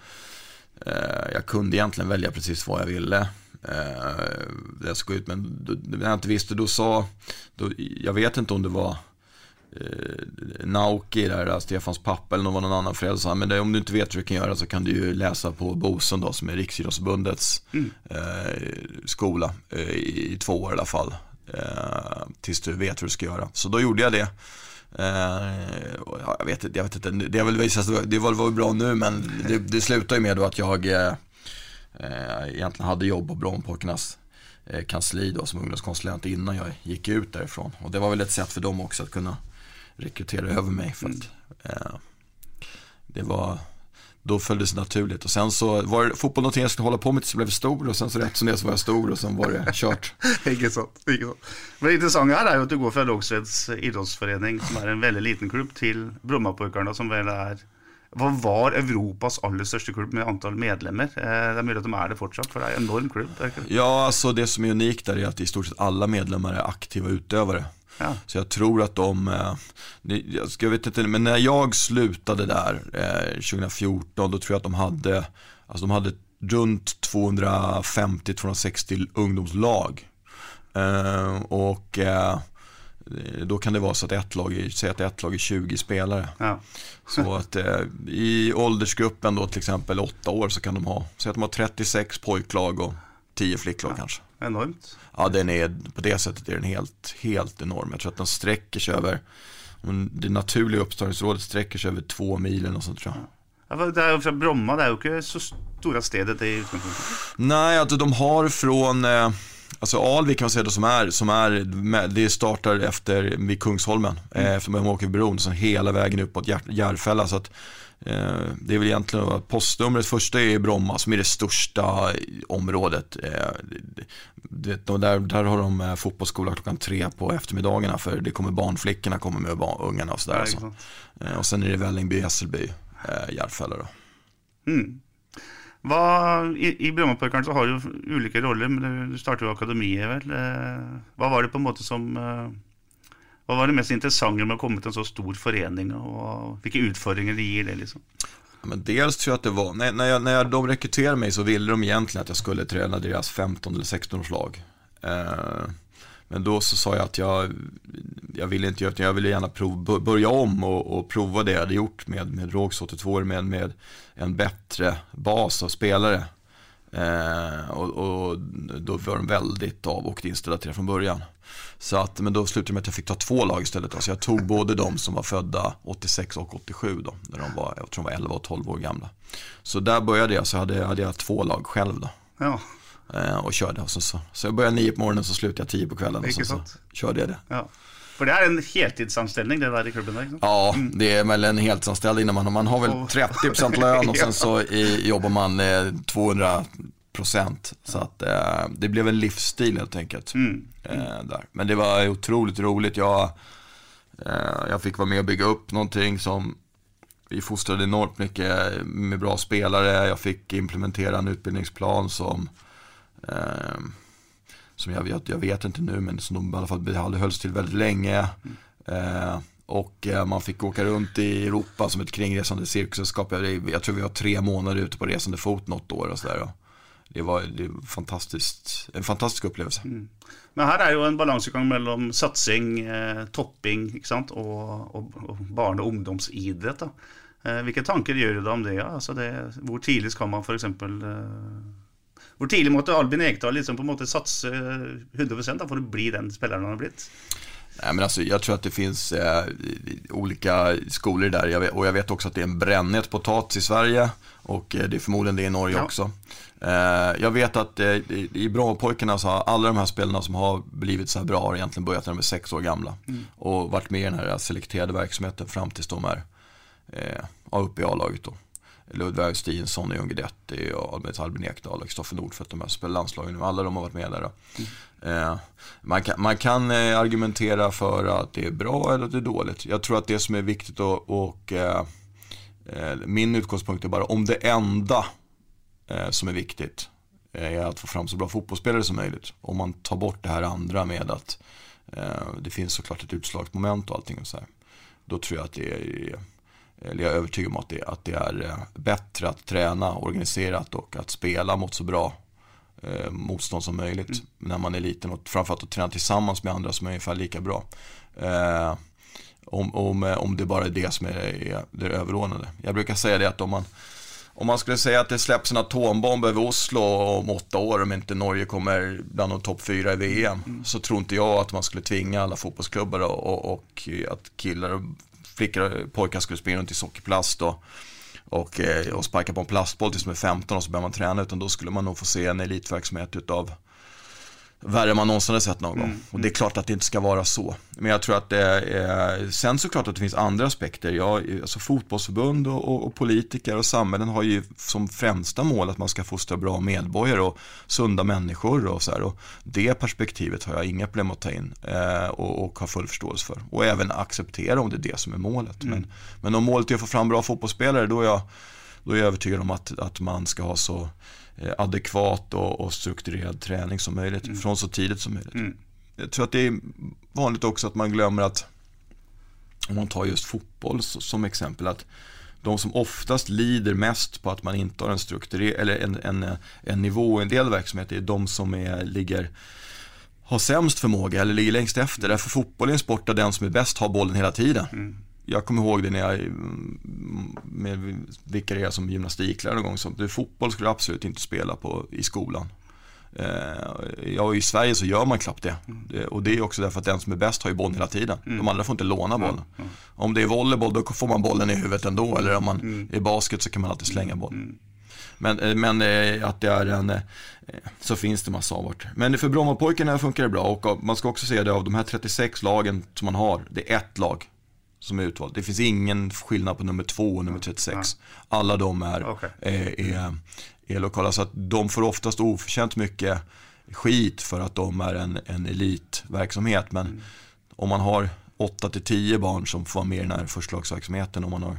jag kunde egentligen välja precis vad jag ville. Eh, jag ska ut, men när jag inte visste, då sa, då, jag vet inte om det var eh, Nauki där, Stefans pappa eller någon annan förälder sa, men det, om du inte vet vad du kan göra så kan du ju läsa på Bosön då, som är Riksidrottsförbundets eh, skola, eh, i, i två år i alla fall. Eh, tills du vet hur du ska göra. Så då gjorde jag det. Eh, ja, jag, vet, inte- jag vet inte, det har väl visat det var, var bra nu men det, det slutade ju med då att jag eh, eh, egentligen hade jobb på Brommapojkarnas kansli då som ungdomskonsulent innan jag gick ut därifrån. Och det var väl ett sätt för dem också att kunna rekrytera över mig för att eh, det var då följdes det naturligt och sen så var det fotboll någonting jag skulle hålla på med tills jag blev stor och sen så rätt som det så var jag stor och sen var det kört. inget sånt. Inget sånt. Men det intressanta här är jo du går från Lågsveds idrottsförening som är en väldigt liten klubb, till Brommapojkarna, som väl är hva var Europas aller største klubb med antall medlemmer? Eh, Det er mulig at de er det fortsatt, for det er en enorm klubb. Ja, alltså det som är unikt där är att i stort sett alla medlemmar är aktiva utövare. Ja. Så jag tror att de, jag vet inte, men när jag slutade där eh, 2014 då tror jag att de hade, alltså de hade runt 250-260 ungdomslag. Eh, och eh, då kan det vara så att ett lag, är- säg att ett lag är 20 spelare. Ja. Så att eh, i åldersgruppen då till exempel 8 år så kan de ha, säg att de har 36 pojklag och 10 flicklag kanske. Enormt. Ja, den är, på det sättet är den helt, helt enorm. Jag tror att den sträcker sig över, det naturliga upptagningsområdet sträcker sig över två mil eller något sånt tror jag. Ja, det jo fra Bromma, det er jo ikke så store stedet i utgangspunktet. Nej, alltså de har från, eh, alltså Alvik kan man säga då som är, som är, det startar efter, vid Kungsholmen, eh, efter man åker bron, sen hela vägen uppåt Jär- Järfälla. Så att, eh, det är väl egentligen att postnumret första är Bromma som är det största området. Eh, det, där, där har de eh, fotbollsskola klockan tre på eftermiddagarna för det kommer barnflickorna kommer med barn, ungarna och sådär. Ja, alltså. eh, och sen är det Vällingby, Hässelby, eh, Järfälla då. Mm. Hva, I i Brommapojkarna så har du jo ulike roller, men du, starter jo akademiet, vel. Eh, hva var det på en måte som eh, Hva var det mest interessante med å komme til en så stor forening, og hvilke utfordringer det gir det, liksom? Ja, Men dels tror jag att det var, när, när, jag, när jag, de rekryterade mig så ville de egentligen att jag skulle träna deras 15 eller 16 årslag. Eh, men då så sa jag att jag, jag ville inte göra det, jag ville gärna prov, börja om och, och prova det jag hade gjort med, med Rågs 82 med, med en bättre bas av spelare. Eh, och, och då var de väldigt av och inställda till det från början. Så att, men då slutade det med att jag fick ta två lag istället. Då. Så jag tog både de som var födda 86 och 87 då. När de var, jag tror de var 11 och 12 år gamla. Så där började jag, så hade, hade jag två lag själv då. Ja, och körde. Och så, så, så jag började nio på morgonen så slutade jag tio på kvällen. Och så sant? körde jag det. ja. For det er en heltidsanstelling, det der i klubben sant? Ja, det är väl en heltidsanställd innan man, man har väl Oh. 30% lön och sen så i, jobbar man eh, 200%. Så att eh, det blev en livsstil helt enkelt. Mm. Eh, där. Men det var otroligt roligt. Jag, eh, jag fick vara med och bygga upp någonting som vi fostrade enormt mycket med bra spelare. Jag fick implementera en utbildningsplan som, eh, Ehm, som jag, vet, jag vet inte nu, men som de i alla fall hade hölls till väldigt länge. Ehm, eh, och man fick åka runt i Europa som ett kringresande cirkussällskap. Jag, jag tror vi var tre månader ute på resande fot något år och sådär. Det var, det var fantastiskt, en fantastisk upplevelse. Mm. Men här är ju en balansegang mellan satsning, eh, topping sant? Och, och, och barn och ungdomsidrott. Eh, vilka tankar gör du då om det? hur Altså det? Hvor tidlig skal man f.eks. Eh, hvor tidlig måtte Albin Ekdal liksom på en måte satse 100 da, for å bli den spilleren han har blitt? Nej, men alltså, jag tror att det finns eh, olika skolor där jag vet, och jag vet också att det är en brännhet potatis i Sverige och eh, det är förmodligen det i Norge ja. också. Eh, jag vet att eh, i Brommapojkarna så har alla de här spelarna som har blivit så här bra har egentligen börjat när de är sex år gamla mm. och varit med i den här selekterade verksamheten fram tills de är eh, uppe i A-laget då. Ludvig Augustin, Sonny Ungedetti och Albin Ekdal och Kristoffer Nordfeldt, de här spelar landslagen nu. Alla de har varit med där. Mm. Eh, man kan, man kan eh, argumentera för att det är bra eller att det är dåligt. Jag tror att det som är viktigt och, och eh, eh min utgångspunkt är bara om det enda eh, som är viktigt är att få fram så bra fotbollsspelare som möjligt. Om man tar bort det här andra med att eh, det finns såklart ett utslagsmoment och allting och så här. Då tror jag att det är eller jag är övertygad om att det, att det är eh, bättre att träna organiserat och att spela mot så bra eh, motstånd som möjligt mm. när man är liten och framförallt att träna tillsammans med andra som är ungefär lika bra. Eh, om, om, eh, om det bara är det som är, är det överordnade. Jag brukar säga det att om man, om man skulle säga att det släpps en atombomb över Oslo om åtta år om inte Norge kommer bland de topp fyra i VM mm. så tror inte jag att man skulle tvinga alla fotbollsklubbar och, och, och att killar flickor och pojkar skulle springa runt i sockerplast och, och, och sparka på en plastboll tills de är 15 och så börjar man träna. Utan då skulle man nog få se en elitverksamhet utav värre än man någonsin har sett någon gång. Mm. Och det är klart att det inte ska vara så. Men jag tror att det är, sen såklart att det finns andra aspekter. Jag, alltså fotbollsförbund och, och, och, politiker och samhällen har ju som främsta mål att man ska fostra bra medborgare och sunda människor och så här. Och det perspektivet har jag inga problem att ta in eh, och, och ha full förståelse för. Och även acceptera om det är det som är målet. Mm. Men, men om målet är att få fram bra fotbollsspelare då är jag, då är jag övertygad om att, att man ska ha så adekvat och, och strukturerad träning som möjligt mm. från så tidigt som möjligt. Mm. Jag tror att det är vanligt också att man glömmer att om man tar just fotboll som exempel att de som oftast lider mest på att man inte har en strukturerad eller en, en, en nivå i en del verksamhet är de som är, ligger har sämst förmåga eller ligger längst efter. Därför fotboll är en sport där den som är bäst har bollen hela tiden. Mm jag kommer ihåg det när jag med vikarierade som gymnastiklärare någon gång. Så du, fotboll skulle jag absolut inte spela på i skolan. Eh, ja, i Sverige så gör man knappt det. Mm. Och det är också därför att den som är bäst har ju bollen hela tiden. Mm. De andra får inte låna bollen. Mm. Om det är volleyboll då får man bollen i huvudet ändå. Eller om man mm. är basket så kan man alltid slänga bollen. Mm. Men, eh, men eh, att det är en, så finns det massa avarter. Men för Brommapojkarna funkar det bra och man ska också se det av de här 36 lagen som man har, det är ett lag som är utvald. Det finns ingen skillnad på nummer två och nummer 36. Alla de är, okay. är, är, är, lokala. Så att de får oftast oförtjänt mycket skit för att de är en, en elitverksamhet. Men mm. om man har 8-10 barn som får vara med i den här förslagsverksamheten och man har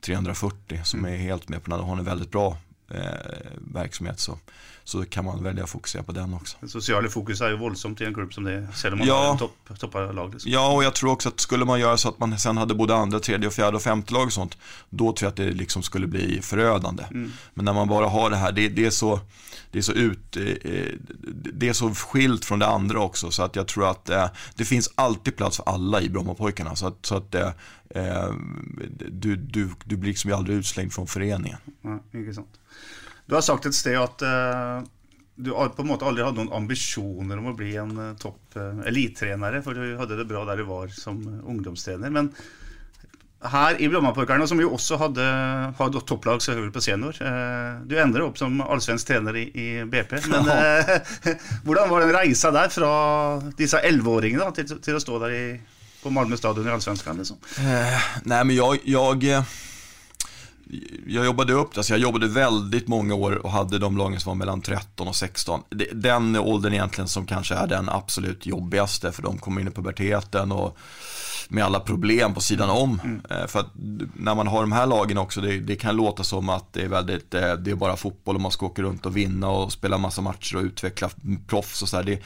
340 som mm. är helt med på den, då har en väldigt bra eh, verksamhet så, så kan man välja att fokusera på den också. Sociala fokus är ju våldsamt i en grupp som det är, sällan man ja, topp, topparlag. Liksom. Ja, och jag tror också att skulle man göra så att man sen hade både andra, tredje, och fjärde och femte lag och sånt, då tror jag att det liksom skulle bli förödande. Mm. Men när man bara har det här, det, det är så det är så ut, eh, det är så skilt från det andra också så att jag tror att eh, det finns alltid plats för alla i Brommapojkarna så att, så att eh, du, du, du blir liksom aldrig utslängd från föreningen. Ja, sant. Du har sagt ett sted att uh, du på en måte aldrig hade någon ambitioner om att bli en uh, topp uh, elittränare, för du hade det bra där du var som ungdomstränare. Men här i Brommapojkarna, som ju också hade, hade topplag selvfølgelig på senior Du ender upp som allsvensk tränare i, i BP. Men hur var den resan där från dessa 11-åringarna till, till att stå där i, på Malmö stadion i Allsvenskan? Liksom? nej, men jag, jag jag jobbade upp det, alltså jag jobbade väldigt många år och hade de lagen som var mellan 13 och 16. Den åldern egentligen som kanske är den absolut jobbigaste för de kommer in i puberteten och med alla problem på sidan om. Mm. Eh, för att när man har de här lagen också, det, det, kan låta som att det är väldigt, eh, det är bara fotboll och man ska åka runt och vinna och spela massa matcher och utveckla proffs och så här. Det,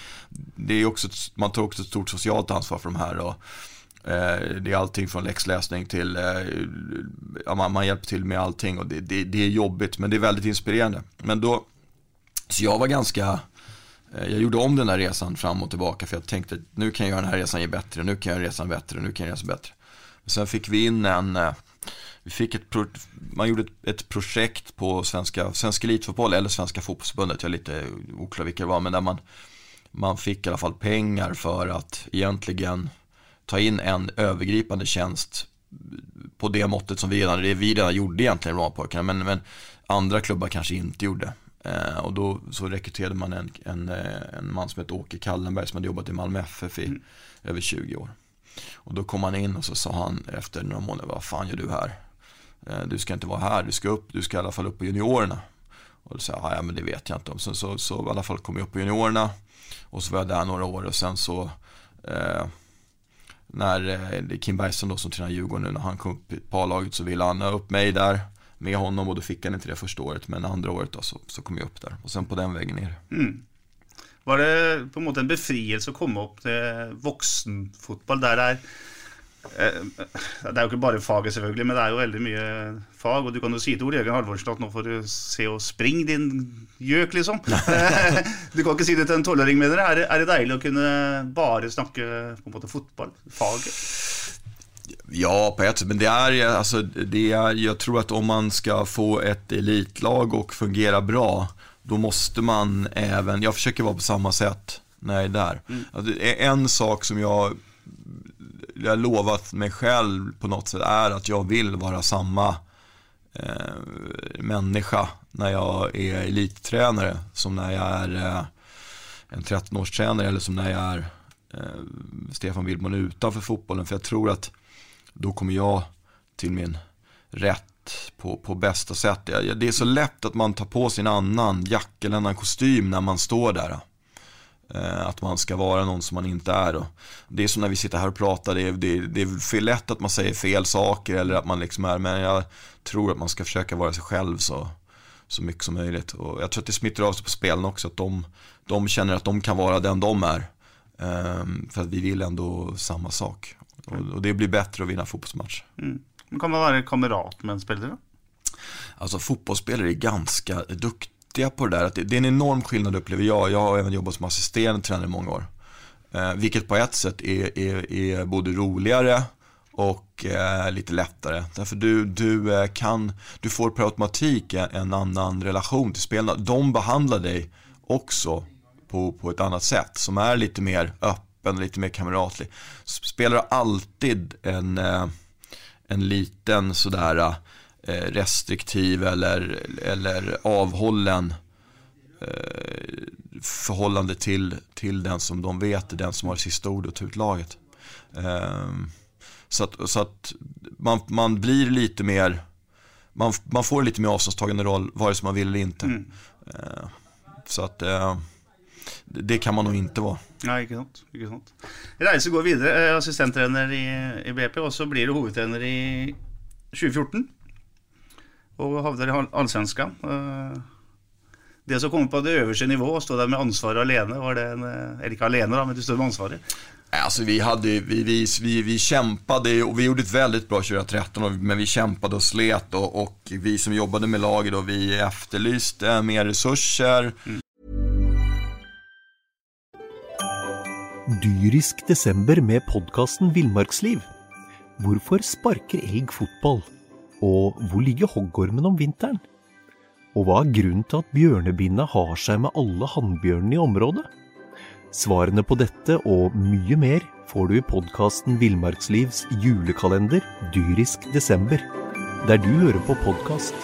det är också, man tar också ett stort socialt ansvar för de här. Och, Eh, Eh, det är allting från läxläsning till, eh, ja, man, man hjälper till med allting och det, det, det är jobbigt men det är väldigt inspirerande. Men då, så jag var ganska, eh, jag gjorde om den här resan fram och tillbaka för jag tänkte nu kan jag göra den här resan bättre, nu kan jag göra resan bättre, nu kan jag göra resan bättre. Sen fick vi in en, vi fick ett, man gjorde ett, ett projekt på svenska, svenska elitfotboll eller Svenska fotbollsförbundet, jag är lite oklar vilka det var, men där man, man fick i alla fall pengar för att egentligen ta in en övergripande tjänst på det måttet som vi redan, det vi redan gjorde egentligen Romarpojkarna, men, men andra klubbar kanske inte gjorde. Eh, och då så rekryterade man en, en, eh, en man som heter Åke Kallenberg som hade jobbat i Malmö FF i mm. över 20 år. Och då kom han in och så sa han efter några månader, vad fan gör du här? Eh, du ska inte vara här, du ska upp, du ska i alla fall upp på juniorerna. Och då sa jag, ja men det vet jag inte om. Sen så, så i alla fall kom jag upp på juniorerna och så var jag där några år och sen så eh, när eh, Kim Bergström då som tränar Djurgården nu, när han kom upp i A-laget så ville han ha upp mig där med honom och då fick han inte det första året men andra året då så, så kom jag upp där och sen på den vägen ner. Mm. Var det på något en befrielse att komma upp till vuxenfotboll där där det er jo ikke bare faget, selvfølgelig, men det er jo veldig mye fag. Og du kan jo si til Ole Jørgen Halvorsen at nå får du se og springe, din gjøk, liksom. du kan ikke si det til en tolvåring, mener jeg. Er, det, er det deilig å kunne bare snakke på en måte fotball, faget? Ja, på ett sätt. Men det är, alltså, det är, jag tror att om man ska få ett elitlag och fungera bra, då måste man även, jag försöker vara på samma sätt när jag är där. Mm. Alltså, en sak som jag jag lovat mig själv på något sätt är att jag vill vara samma eh, människa när jag är elittränare som när jag är eh, en 13-årstränare eller som när jag är eh, Stefan Willman utanför fotbollen. För jag tror att då kommer jag till min rätt på, på bästa sätt. Det är så lätt att man tar på sig en annan jacka eller en annan kostym när man står där. Eh, att man ska vara någon som man inte är. Det är som när vi sitter här och pratar, det är, det, det är för lätt att man säger fel saker eller att man liksom är, men jag tror att man ska försöka vara sig själv så, så mycket som möjligt. Och jag tror att det smittar av sig på spelen också, att de, de känner att de kan vara den de är. Um, för att vi vill ändå samma sak. Och, och det blir bättre att vinna fotbollsmatch. Mm. Man vara kamrat med en spelare? Alltså fotbollsspelare är ganska duktiga duktiga på det där. Att det, det är en enorm skillnad upplever jag. Jag har även jobbat som assisterande tränare i många år. Eh, vilket på ett sätt är, är, är både roligare och eh, lite lättare. Därför du, du eh, kan, du får per automatik en, en annan relation till spelarna. De behandlar dig också på, på ett annat sätt som är lite mer öppen, lite mer kamratlig. Spelare har alltid en, eh, en liten sådär Eh, restriktiv eller, eller avhållen eh, förhållande till, till den som de vet är den som har sista ordet ut laget. Ehm, så att, så att man, man blir lite mer, man, man får lite mer avståndstagande roll vare sig man vill eller inte. Mm. Ehm, så att det kan man nog inte vara. Nej, inte sant. Ikke sant. Reise går vidare, eh, assistenttrener i, i BP, och så blir du huvudtränare i 2014 och havner i allsvenskan. Eh, det som kommer på det översta nivå, stå där med ansvar alene, var det en, eh, eller inte alene då, men du stod med ansvaret? Alltså vi, hade, vi, vi, vi, vi kämpade och vi gjorde ett väldigt bra 2013 men vi kämpade och slet och, och vi som jobbade med laget och vi efterlyste mer resurser. Mm. Dyrisk december med podcasten Villmarksliv. Varför sparkar älg fotboll? Og hvor ligger hoggormen om vinteren? Og hva er grunnen til at bjørnebinna har seg med alle hannbjørnene i området? Svarene på dette og mye mer får du i podkasten Villmarkslivs julekalender dyrisk desember, der du hører på podkast.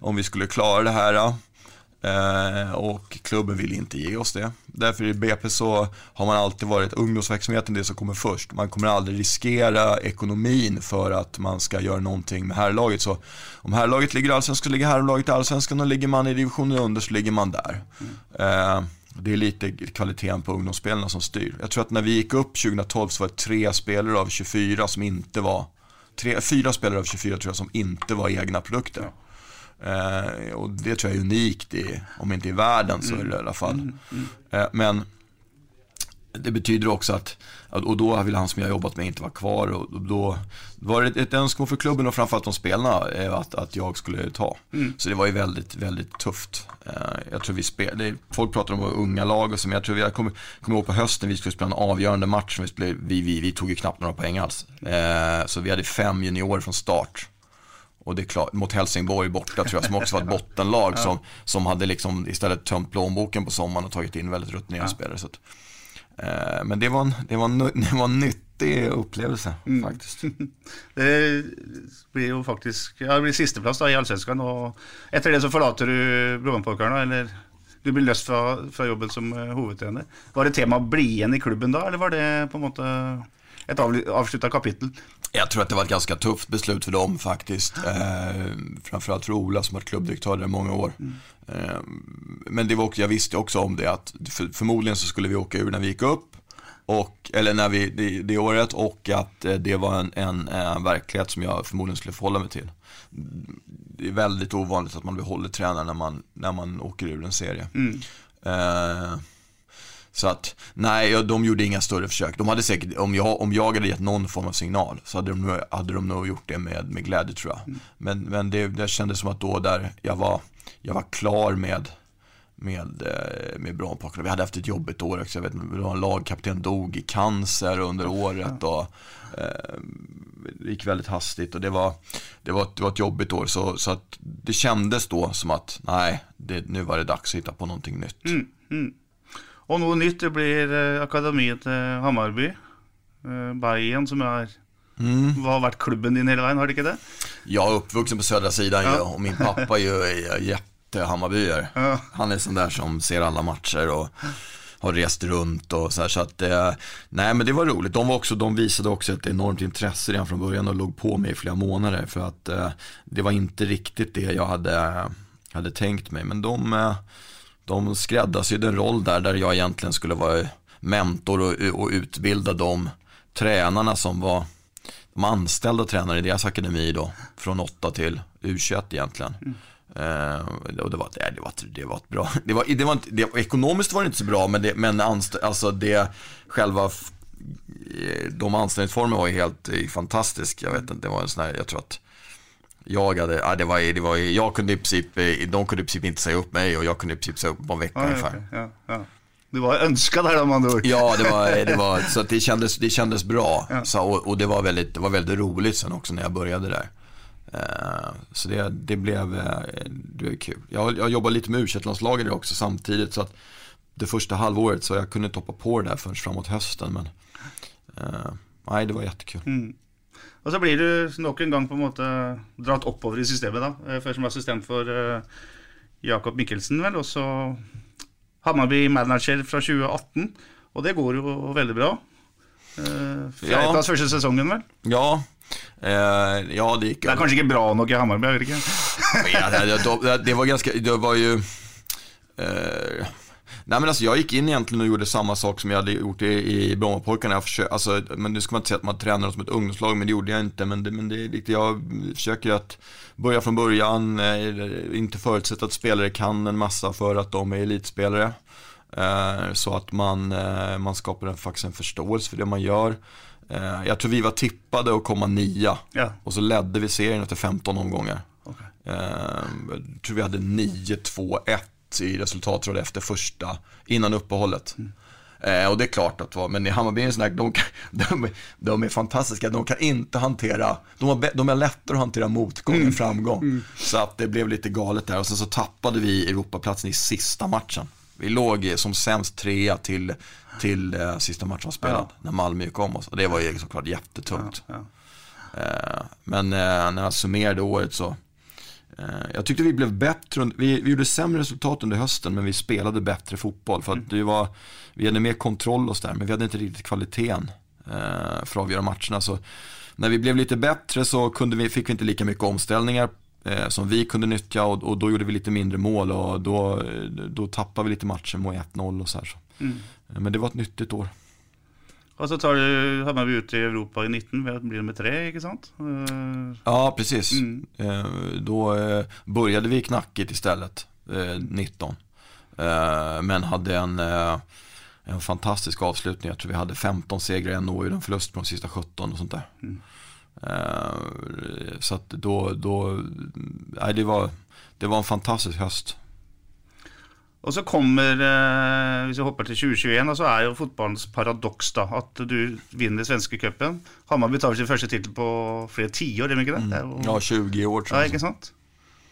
Om vi skulle klara det här Eh, och klubben vill inte ge oss det. Därför i BP så har man alltid varit ungdomsverksamheten det som kommer först. Man kommer aldrig riskera ekonomin för att man ska göra någonting med herrlaget. Så om herrlaget ligger i allsvenskan så ligger herrlaget i allsvenskan och ligger man i divisionen under så ligger man där. Mm. Eh, det är lite kvaliteten på ungdomsspelarna som styr. Jag tror att när vi gick upp 2012 så var det tre spelare av 24 som inte var, tre, fyra spelare av 24 tror jag som inte var egna produkter. Ja. Eh, och det tror jag är unikt, i, om inte i världen så är det i alla fall. Mm, mm. Eh, men det betyder också att, och då ville han som jag jobbat med inte vara kvar och då var det ett önskemål för klubben och framförallt de spelarna eh, att, att jag skulle ta. Mm. Så det var ju väldigt, väldigt tufft. Eh, jag tror vi spelade, folk pratar om unga lag och så, men jag tror vi, jag kommer, kommer ihåg på hösten vi skulle spela en avgörande match, vi, spelade, vi, vi, vi tog ju knappt några poäng alls. Eh, så vi hade fem juniorer från start. Och det är klart, mot Helsingborg borta tror jag, som också var ett bottenlag som, som hade liksom istället tömt plånboken på sommaren och tagit in väldigt rutinerade spelare. Så att, Eh, men det var en, det var en, det var en nyttig upplevelse mm. faktiskt. det blir ju faktiskt, ja, det blir sisteplass i Allsvenskan och efter det så förlater du Blåbärpojkarna eller du blir löst från, från jobbet som huvudtränare. Var det tema att bli igen i klubben då eller var det på något ett av, avslutat kapitel? Jag tror att det var ett ganska tufft beslut för dem faktiskt. Eh, framförallt för Ola som varit klubbdirektör där i många år. Mm. Eh, men det var också, jag visste också om det att för, förmodligen så skulle vi åka ur när vi gick upp. Och, eller när vi, det, det året och att eh, det var en, en, en, verklighet som jag förmodligen skulle förhålla mig till. Det är väldigt ovanligt att man behåller tränaren när man, när man åker ur en serie. Mm. Eh, så att, nej, de gjorde inga större försök. De hade säkert, om jag, om jag hade gett någon form av signal så hade de, hade de nog gjort det med, med glädje tror jag. Mm. Men, men det, det kändes som att då där jag var, jag var klar med med, eh, med Brommapojkarna. Vi hade haft ett jobbigt år också. Jag vet, en lagkapten dog i cancer under året och eh, det gick väldigt hastigt och det var, det var, det var ett jobbigt år. Så, så att det kändes då som att nej, det, nu var det dags att hitta på någonting nytt. Mm, mm. Och något nytt det blir eh, akademiet till Hammarby. Eh, Bayern som är Mm. Har varit klubben din hela vägen, har det inte det? Jag är uppvuxen på södra sidan ja. och min pappa är ju jättehammarbyare. Ja. Han är sån där som ser alla matcher och har rest runt och så här, så att eh, nej men det var roligt. De, var också, de visade också ett enormt intresse redan från början och låg på mig i flera månader för att eh, det var inte riktigt det jag hade, hade tänkt mig. Men de, eh, de skräddarsydde en roll där, där jag egentligen skulle vara mentor och, och utbilda de tränarna som var de anställda tränare i deras akademi då, från 8 till U21 egentligen. Mm. Och det var, det, var, det var ett bra, det var, det var inte, det, ekonomiskt var det inte så bra men, det, men anst, alltså det själva, de anställningsformerna var ju helt fantastisk. Jag vet inte, det var en sån här, jag tror att jag hade, ja, det var, det var, jag kunde i princip, de kunde i princip inte säga upp mig och jag kunde i princip säga upp på en vecka ja, ungefär. Ja, ja. Du var önskad här om andra. Ja, det var, det var, så det kändes, det kändes bra. Ja. Så, och, och, det, var väldigt, det var väldigt roligt sen också när jag började där. Uh, så det, det blev det var kul. Jag, jag jobbade lite med u landslaget också samtidigt. Så att det första halvåret så jag kunde inte hoppa på det där förrän framåt hösten. Men uh, nej, det var jättekul. Mm. Och så blir du nok en gång på en måte dratt oppover i systemet, da. Først som assistent for Jakob Mikkelsen, vel. Og så Hammarby manager från 2018, och det går ju väldigt bra. Eh, Fjerdeplass ja. första säsongen väl? Ja, eh, ja det gick Det är kanske inte bra nog i Hammarby, inte. ja, det, det, det, var ganska, det var ju... Eh, nej men alltså jag gick in egentligen och gjorde samma sak som jag hade gjort i, i Brommapojkarna. alltså, men nu ska man inte säga att man tränar som ett ungdomslag, men det gjorde jag inte. Men det, men det jag försöker att börja från början, eh, inte förutsätta att spelare kan en massa för att de är elitspelare. Eh, så att man, eh, man skapar en, faktiskt en förståelse för det man gör. Jag tror vi var tippade att komma nia ja. och så ledde vi serien efter 15 omgångar. Okay. Jag tror vi hade 9-2-1 i resultatråd efter första, innan uppehållet. Mm. Eh, och det är klart att, men i Hammarby är en sån här, de, de, de, är fantastiska, de kan inte hantera, de har, de är lättare att hantera motgång mm. än framgång. Mm. Så att det blev lite galet där och sen så tappade vi Europaplatsen i sista matchen. Vi låg som sämst trea till, till eh, sista matchen spelad, ja. när Malmö gick om oss. Och det var ju såklart jättetungt. Ja, ja. Eh, men eh, när jag summerade året så, jag tyckte vi blev bättre, vi, vi gjorde sämre resultat under hösten men vi spelade bättre fotboll. För att mm. det var, vi hade mer kontroll och sådär, men vi hade inte riktigt kvaliteten eh, för att avgöra matcherna. Så när vi blev lite bättre så kunde vi, fick vi inte lika mycket omställningar eh, som vi kunde nyttja och, och, då gjorde vi lite mindre mål och då, då tappade vi lite matcher med 1-0 och så här. Så. Mm. Eh, men det var ett nyttigt år. Och så tar du Hammarby ut i Europa i 19, det blir med tre, inte sant? Uh... Ja, precis. Mm. Uh, då uh, började vi knackigt istället, 19. Men hade en en fantastisk avslutning. Jag tror vi hade 15 segrar i en och en förlust på de sista 17 och sånt där. Mm. Så att då, då, nej det var, det var en fantastisk höst. Och så kommer, eh, hvis vi hopper til 2021, så er jo fotballens paradoks da, at du vinner svenskecupen. Hammarby tar sin første tittel på flere tiår, er det ikke det? det jo... Ja, 20 år. Ja, ikke sant?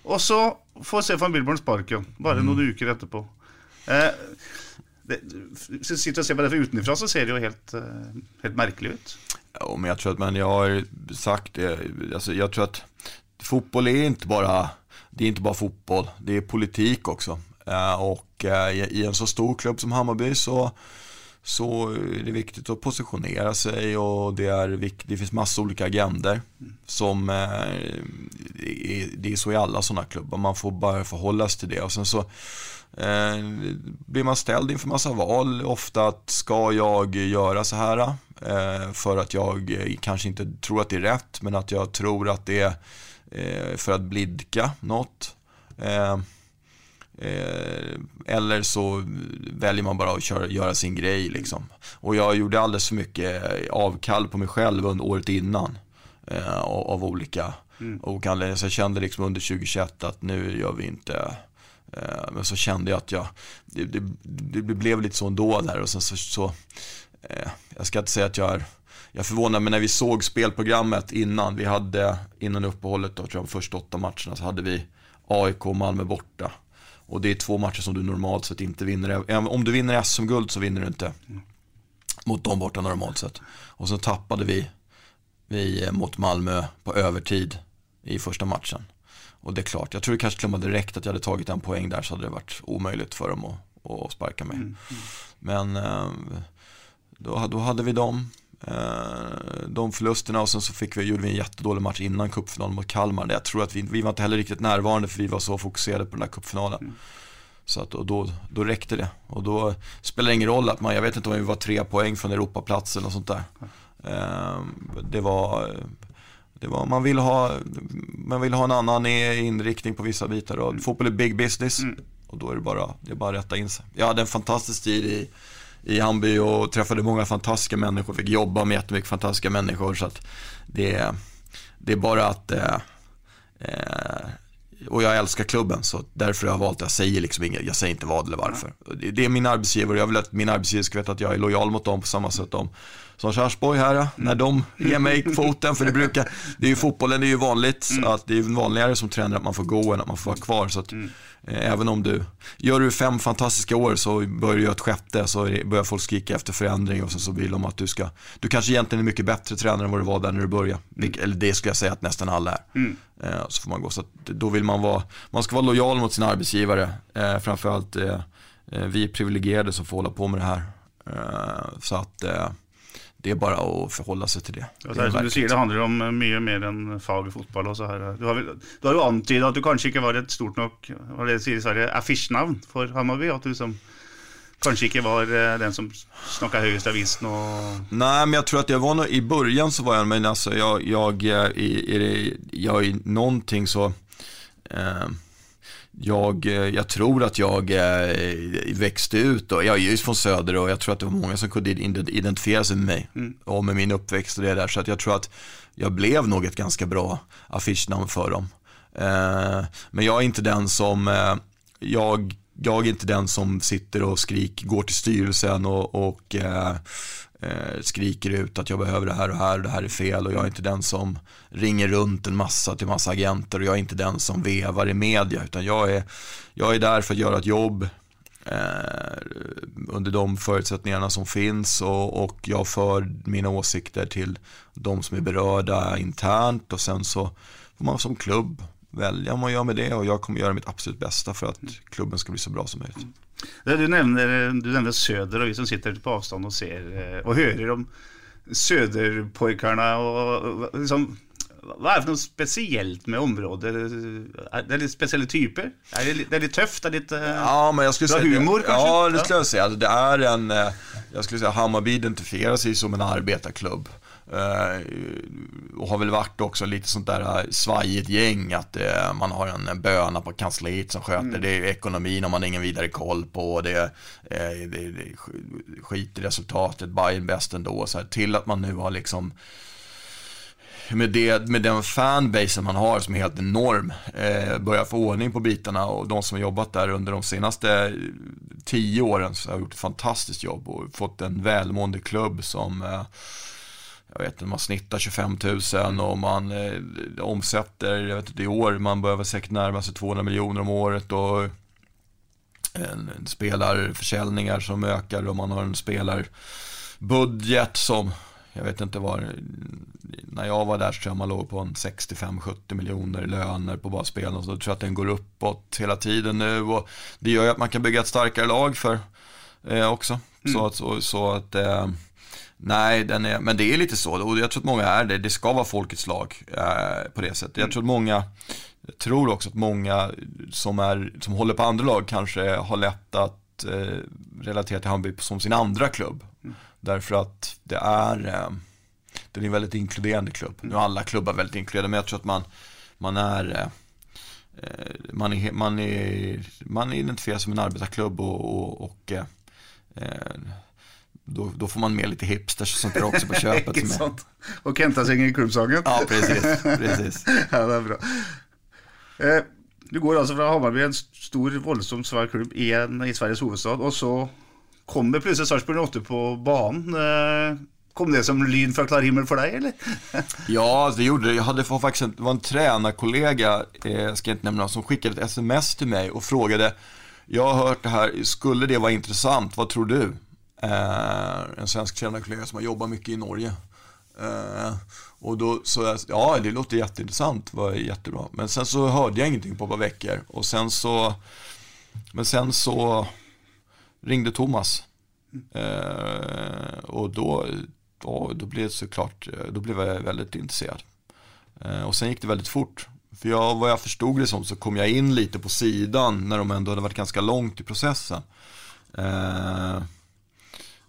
Og så får Stefan Billborn sparken, bare mm. noen uker etterpå. Eh, det, sitter og ser på det fra utenfra, så ser det jo helt, eh, helt merkelig ut. Ja, men jag tror att, men jag har sagt det, alltså, jag tror att fotboll är inte bara, det är inte bara fotboll, det är politik också. Eh, och eh, i en så stor klubb som Hammarby så, så är det viktigt att positionera sig och det, är, det finns massa olika agender som eh, det är så i alla sådana klubbar, man får bara förhålla sig till det och sen så eh, blir man ställd inför massa val, ofta att ska jag göra så här eh, för att jag kanske inte tror att det är rätt men att jag tror att det är eh, för att blidka något. Eh, eller så väljer man bara att köra, göra sin grej liksom. Och jag gjorde alldeles för mycket avkall på mig själv under året innan. Eh, av, av, olika, mm. olika anledningar. Så jag kände liksom under 2021 att nu gör vi inte eh, men så kände jag att jag, det, det, det, blev lite så ändå där och sen så, så eh, jag ska inte säga att jag är jag förvånar mig när vi såg spelprogrammet innan, vi hade innan uppehållet då, tror jag, de första åtta matcherna så hade vi AIK och Malmö borta. Och det är två matcher som du normalt sett inte vinner. Om du vinner SM-guld så vinner du inte mot dem borta normalt sett. Och så tappade vi, vi eh, mot Malmö på övertid i första matchen. Och det är klart, jag tror det kanske hade räckt att jag hade tagit en poäng där så hade det varit omöjligt för dem att, att sparka mig. Mm, mm. Men eh, då, då hade vi dem. Eh, de förlusterna och sen så fick vi, gjorde vi en jättedålig match innan cupfinalen mot Kalmar. Jag tror att vi, vi var inte heller riktigt närvarande för vi var så fokuserade på den här cupfinalen. Mm. Så att, och då, då räckte det. Och då spelar det ingen roll att man, jag vet inte om vi var tre poäng från Europaplatsen och sånt där. Mm. Det var, det var, man vill ha, man vill ha en annan inriktning på vissa bitar. Och mm. Fotboll är big business. Mm. Och då är det bara, det är bara att rätta in sig. Jag hade en fantastisk tid i i Hamby och träffade många fantastiska människor, fick jobba med jättemycket fantastiska människor. Så att det, det är bara att eh, eh, och jag älskar klubben så därför har jag valt, jag säger liksom inget, jag säger inte vad eller varför. Det, det är min arbetsgivare och jag vill att min arbetsgivare ska veta att jag är lojal mot dem på samma sätt som som Sarsborg här, när de ger mig foten, för det brukar, det är ju fotbollen, det är ju vanligt, mm. att det är vanligare som tränare att man får gå än att man får vara kvar. Så att, mm. eh, även om du, gör du fem fantastiska år så börjar du göra ett sjätte så börjar folk skrika efter förändring och så, så vill de att du ska, du kanske egentligen är mycket bättre tränare än vad du var där när du började. Mm. Eller det skulle jag säga att nästan alla är. Mm. Eh, så får man gå, så att, då vill man vara, man ska vara lojal mot sin arbetsgivare, eh, framförallt eh, vi är privilegierade som får hålla på med det här. Så att det är bara att förhålla sig till det. Ja, det är som du säger, det handlar om eh, mycket mer än fag fotboll. Och så här. Du, har, du har ju antydet att du kanske inte var ett stort nog, vad det säger i Sverige, affischnamn för Hammarby. Att du som kanske inte var eh, den som snackade högst avisen. Och... Nej, men jag tror att jag var nog, i början så var jag, men alltså jag, jag, eh, i, i, jag i någonting så, eh, jag, eh, jag tror att jag eh, växte ut och jag är ju från Söder och jag tror att det var många som kunde identifiera sig med mig mm. och med min uppväxt och det där. Så att jag tror att jag blev nog ett ganska bra affischnamn för dem. Eh, men jag är inte den som, jag, jag är inte den som sitter och skrik, går till styrelsen och, och eh, skriker ut att jag behöver det här och här och det här är fel och jag är inte den som ringer runt en massa till massa agenter och jag är inte den som vevar i media utan jag är, jag är där för att göra ett jobb eh, under de förutsättningarna som finns och, och jag för mina åsikter till de som är berörda internt och sen så får man som klubb välja vad man gör med det och jag kommer göra mitt absolut bästa för att klubben ska bli så bra som möjligt. Du nämner, du nämner Söder och vi som sitter på avstånd och ser och hör om Söderpojkarna och liksom, vad är det för något speciellt med området? Är det lite speciella typer? Är det, är lite tufft? Är det lite ja, men jag skulle säga, humor kanske? Ja, det skulle jag säga. Det är en, jag skulle säga Hammarby identifierar sig som en arbetarklubb. Eh, och har väl varit också lite sånt där svajigt gäng att eh, man har en böna på kansliet som sköter. Mm. det är ekonomin har man ingen vidare koll på. Det, eh, det, det skit i resultatet, Bayern bäst ändå. Så här, till att man nu har liksom med, det, med den fanbasen man har som är helt enorm, eh, börjar få ordning på bitarna. Och de som har jobbat där under de senaste tio åren så har gjort ett fantastiskt jobb och fått en välmående klubb som eh, jag vet inte, man snittar 25 000 och man eh, omsätter, jag vet inte, i år, man behöver säkert närma sig 200 miljoner om året och en spelarförsäljningar som ökar och man har en spelarbudget som, jag vet inte vad, när jag var där så tror jag man låg på en 65-70 miljoner löner på bara spelen och så tror jag att den går uppåt hela tiden nu och det gör ju att man kan bygga ett starkare lag för eh, också. Mm. Så, så, så att eh, Nej, den är, men det är lite så. Och jag tror att många är det. Det ska vara folkets lag eh, på det sättet. Jag tror att många, tror också att många som, är, som håller på andra lag kanske har lätt att eh, relatera till Hammarby som sin andra klubb. Mm. Därför att det är, eh, det är en väldigt inkluderande klubb. Nu är alla klubbar väldigt inkluderande, men jag tror att man, man är eh, eh man, är, man, är, man identifieras som en arbetarklubb och, och, och eh, eh då, då, får man med lite hipsters och sånt där också på köpet. Inte sant. Och Kenta sjunger klubbsången. Ja, precis. precis. ja, det är bra. Eh, du går alltså från Hammarby, en stor, våldsam svår klubb i, en, i Sveriges huvudstad, och så kommer plötsligt Sarpsborg 8 på banan. Eh, kom det som lyn från klar himmel för dig eller? ja, det gjorde det. Jag hade faktiskt en, var en tränarkollega, eh, ska jag inte nämna, som skickade ett sms till mig och frågade, jag har hört det här, skulle det vara intressant, vad tror du? Eh, en svensk tränarkollega som har jobbat mycket i Norge. Eh, och då sa jag, ja det låter jätteintressant, var jättebra. Men sen så hörde jag ingenting på ett par veckor. Och sen så, men sen så ringde Thomas. Eh, och då, då, då blev det såklart, då blev jag väldigt intresserad. Eh, och sen gick det väldigt fort. För jag, vad jag förstod det som så kom jag in lite på sidan när de ändå hade varit ganska långt i processen. Eh,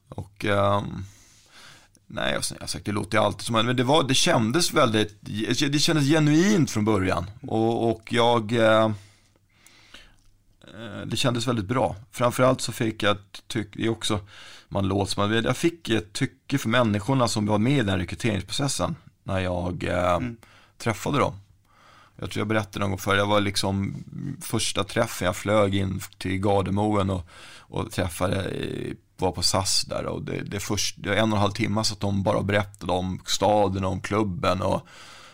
Eh, och um, nej, jag, jag sagt, det låter ju alltid som, men det, var, det kändes väldigt, det kändes genuint från början. Och, och jag, uh, det kändes väldigt bra. Framförallt så fick jag tycke också, man låter som, jag fick ett tycke för människorna som var med i den rekryteringsprocessen när jag uh, mm. träffade dem. Jag tror jag berättade någon gång förr, jag var liksom första träffen, jag flög in till Gardermoen och, och träffade var på SAS där och det, det, först, det en och en halv timme så att de bara berättade om staden, om klubben och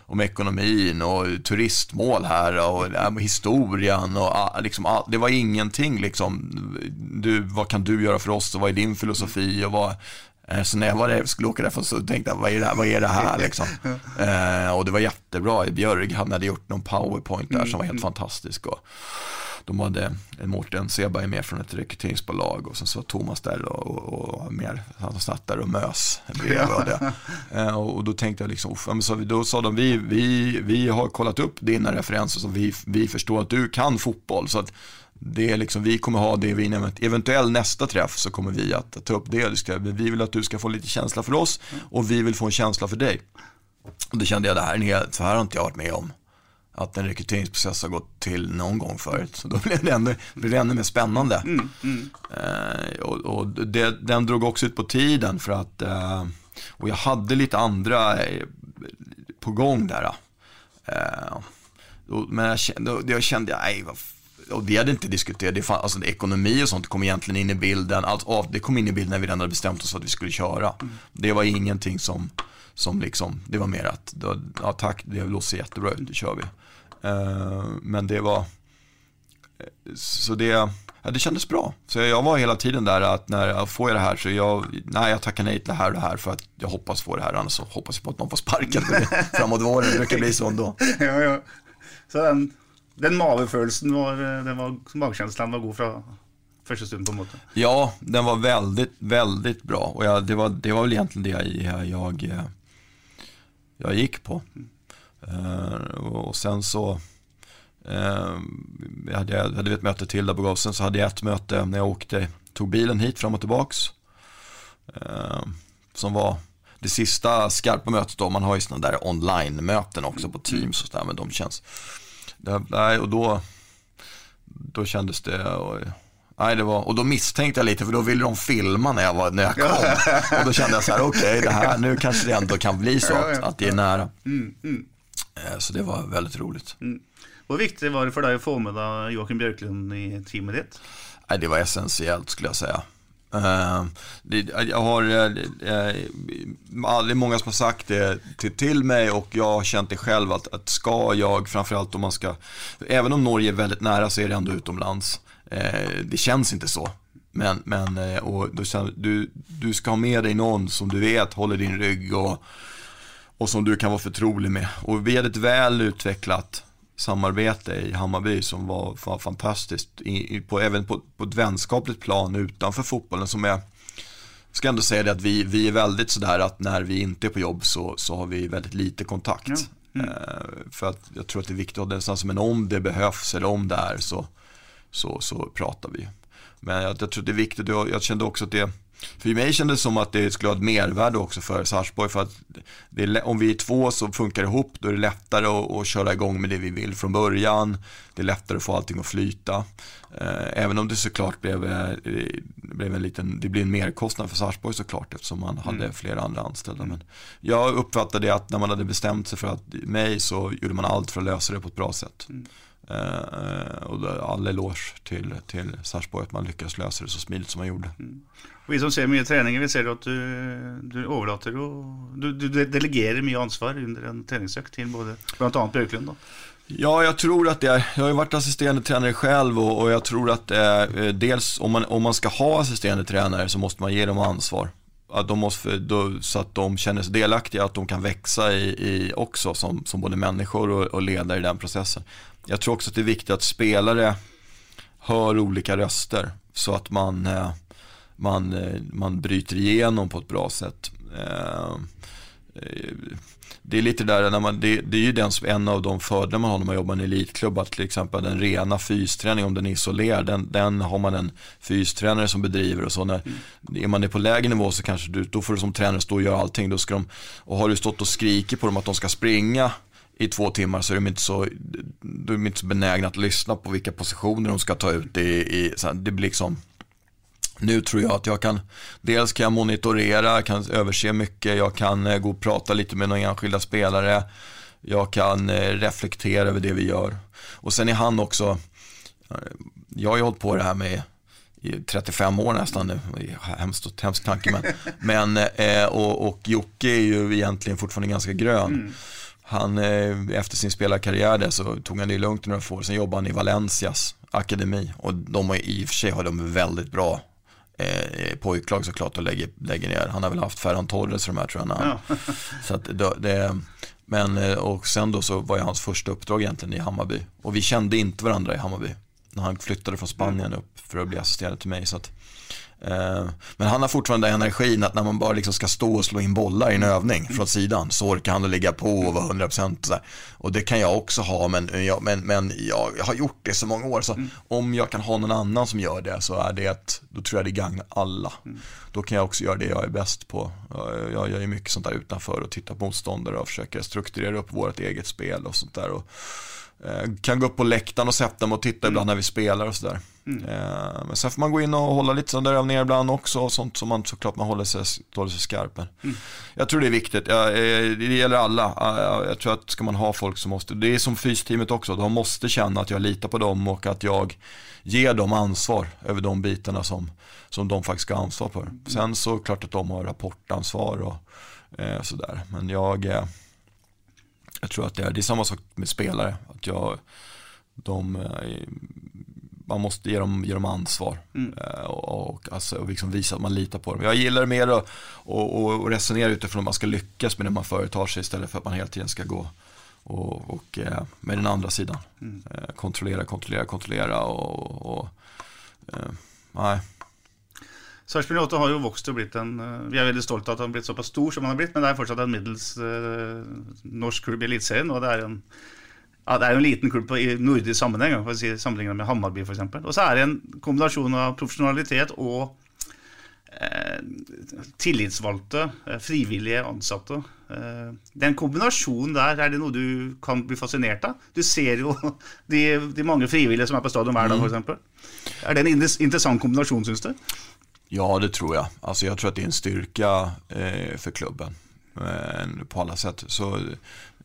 om ekonomin och turistmål här och äh, historien och äh, liksom, det var ingenting liksom. Du, vad kan du göra för oss och vad är din filosofi och vad eh, så när jag var där, skulle åka därifrån så tänkte jag, vad är det här, vad är det här liksom? eh, och det var jättebra, Björg, han hade gjort någon powerpoint där som var helt mm. fantastisk. Och, de hade en Mårten Seberg med från ett rekryteringsbolag och sen så var Thomas där och, och, och mer, han satt där och mös bredvid. Eh, och, och då tänkte jag liksom, så då sa de, vi, vi, vi har kollat upp dina referenser så vi, vi förstår att du kan fotboll. Så att det är liksom, vi kommer ha det vid en eventuell nästa träff så kommer vi att ta upp det. Vi vill att du ska få lite känsla för oss och vi vill få en känsla för dig. Och då kände jag det här, är en hel, så här har inte jag varit med om att en rekryteringsprocess har gått till någon gång förut. Så då blev det ännu, blev det ännu mer spännande. Mm, mm. Eh, och, och det, den drog också ut på tiden för att, eh, och jag hade lite andra eh, på gång där. Eh, och, men jag kände, jag kände, nej, vad, och vi hade inte diskuterat, det fann, alltså ekonomi och sånt kom egentligen in i bilden. Allt, det kom in i bilden när vi redan hade bestämt oss för att vi skulle köra. Mm. Det var ingenting som, som liksom, det var mer att, ja tack, det låter jättebra ut, det kör vi. Eh, men det var, så det, ja, det kändes bra. Så jag var hela tiden där att när jag får det här så jag, nej jag tackar nej till det här och det här för att jag hoppas få det här. Annars så hoppas jag på att man får sparken framåt våren. Det brukar bli så ändå. ja, ja. Så den, den magefølelsen var, den var, magkänslan var god från första stund på något Ja, den var väldigt, väldigt bra. Och jag, det, var, det var väl egentligen det jag, jag, jag gick på. Eh, och sen så uh, hade jag hade ett möte till där på gasen så hade jag ett möte när jag åkte, tog bilen hit fram och tillbaks. Uh, som var det sista skarpa mötet då, man har ju sådana där online-möten också på Teams och sådär, men de känns, nej, och då, då kändes det, och, nej, det var, och då misstänkte jag lite för då ville de filma när jag, var, när jag kom. och då kände jag så här, okej, okay, det här, nu kanske det ändå kan bli så att, att det är nära. Mm, mm. Eh, Så det var väldigt roligt. Mm. Hur viktigt var det för dig att få med dig Joakim Björklund i teamet ditt? Nej, det var essentiellt skulle jag säga. Eh, jag har, eh, är många som har sagt det till, till mig och jag har känt det själv att, att ska jag, framförallt om man ska, även om Norge är väldigt nära så är det ändå utomlands. Det känns inte så. Men, men och du, du ska ha med dig någon som du vet håller din rygg och, och som du kan vara förtrolig med. Och vi hade ett väl utvecklat samarbete i Hammarby som var, var fantastiskt. I, på, även på, på ett vänskapligt plan utanför fotbollen som är jag ska ändå säga det att vi, vi är väldigt sådär att när vi inte är på jobb så, så har vi väldigt lite kontakt. Mm. Eh, för att jag tror att det är viktigt att ha den men om det behövs eller om det är så, så, så pratar vi. Men jag, jag tror att det är viktigt, jag, jag kände också att det för mig kändes det som att det skulle ha ett mervärde också för Sarpsborg. För att är, om vi är två så funkar det ihop, då är det lättare att, att, köra igång med det vi vill från början. Det är lättare att få allting att flyta. Eh, även om det såklart blev, eh, blev en liten, det blir en merkostnad för Sarpsborg såklart eftersom man hade mm. flera andra anställda. Men jag uppfattade att när man hade bestämt sig för att mig så gjorde man allt för att lösa det på ett bra sätt. Mm. Uh, och all eloge till, till Sarpsborg att man lyckas lösa det så smidigt som man gjorde. Mm. Vi som ser mycket träning, vi ser att du, du överlåter och du, du delegerar mycket ansvar under en träningsök till både bland annat Björklund. Då. Ja, jag tror att det är, jag har ju varit assisterande tränare själv och, och jag tror att eh, dels om man, om man ska ha assisterande tränare så måste man ge dem ansvar. Att de måste, då, så att de känner sig delaktiga, att de kan växa i, i också som, som både människor och, och ledare i den processen. Jag tror också att det är viktigt att spelare hör olika röster så att man, eh, man, eh, man bryter igenom på ett bra sätt. Eh, det är lite där, när man, det, det är ju den som, en av de fördelar man har när man jobbar i en elitklubb, att till exempel den rena fysträning, om den är isolerad, den, den har man en fystränare som bedriver och så. När, mm. Är man på lägre nivå så kanske du, då får du som tränare stå och göra allting. Då ska de, och har du stått och skrikit på dem att de ska springa i två timmar så är de inte så, de är inte så benägna att lyssna på vilka positioner de ska ta ut. I, i, så det blir liksom, nu tror jag att jag kan, dels kan jag monitorera, kan överse mycket, jag kan eh, gå och prata lite med några enskilda spelare, jag kan eh, reflektera över det vi gör. Och sen är han också, eh, jag har ju hållit på det här med i 35 år nästan nu, hemskt, hemskt tanke men, men och, och Jocke är ju egentligen fortfarande ganska grön. Mm. Han, efter sin spelarkarriär där så tog han det lugnt några år. Sen jobbade han i Valencias akademi och de har i och för sig har de väldigt bra eh, pojklag såklart och lägger, lägger ner. Han har väl haft Ferran Torres de här tror jag. Ja. så att det, det, men, eh, och sen då så var ju hans första uppdrag egentligen i Hammarby. Och vi kände inte varandra i Hammarby. När han flyttade från Spanien upp för att bli assisterande till mig. Så att, men han har fortfarande energin att när man bara liksom ska stå och slå in bollar i en övning från sidan så orkar han att ligga på och vara 100% där. Och det kan jag också ha men, jag, men, men jag har gjort det så många år så mm. om jag kan ha någon annan som gör det så är det att då tror jag det gagnar alla. Mm. Då kan jag också göra det jag är bäst på. Jag, jag gör ju mycket sånt där utanför och tittar på motståndare och försöker strukturera upp vårt eget spel och sånt där. Och, Eh, kan gå upp på läktaren och sätta mig och titta ibland när vi spelar och sådär. Mm. Eh, men sen får man gå in och hålla lite sådana där övningar ibland också och sånt som man såklart man håller sig, håller sig skarp. Mm. Jag tror det är viktigt, eh, det gäller alla. Jag tror att ska man ha folk som måste, det är som fysteamet också, de måste känna att jag litar på dem och att jag ger dem ansvar över de bitarna som, som de faktiskt ska ha ansvar för. Mm. Sen så klart att de har rapportansvar och sådär. Men jag jag tror att det är, det är samma sak med spelare. Att jag, de, eh, man måste ge dem, ge dem ansvar mm. Eh, och, och, alltså, och liksom visa att man litar på dem. Jag gillar mer att och, och resonera utifrån att man ska lyckas med det man företar sig istället för att man hela tiden ska gå och, och eh, med den andra sidan. Mm. Kontrollera, kontrollera, kontrollera och, och nej. Sarpsborg 8 har ju vuxit och blivit en Vi är väldigt stolta att han har blivit så pass stor som han har blivit, men det är fortsatt en middels eh, norsk klubb i Eliteserien. Og det er en ja, det er jo en liten klubb i nordisk sammenheng, for å si, sammenlignet med Hammarby f.eks. Og så er det en kombinasjon av profesjonalitet og eh, tillitsvalgte, eh, frivillige ansatte. Eh, den kombinasjonen der, er det noe du kan bli fascinert av? Du ser jo de, de mange frivillige som er på stadion hver dag, f.eks. Er det en inter- interessant kombinasjon, syns du? Ja, det tror jag. Alltså jag tror att det är en styrka eh, för klubben eh, på alla sätt. Så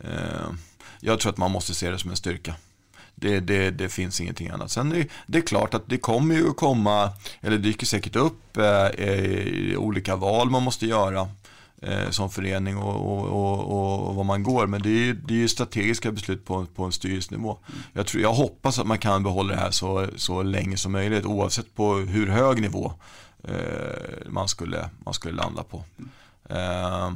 eh, jag tror att man måste se det som en styrka. Det, det, det finns ingenting annat. Sen är det är klart att det kommer ju att komma, eller dyker säkert upp eh, eh, olika val man måste göra eh, som förening och, och, och, och vad man går. Men det är ju, det är strategiska beslut på, på en styrelsenivå. Jag, tror, jag hoppas att man kan behålla det här så, så länge som möjligt oavsett på hur hög nivå eh, man, skulle, man skulle landa på. Eh,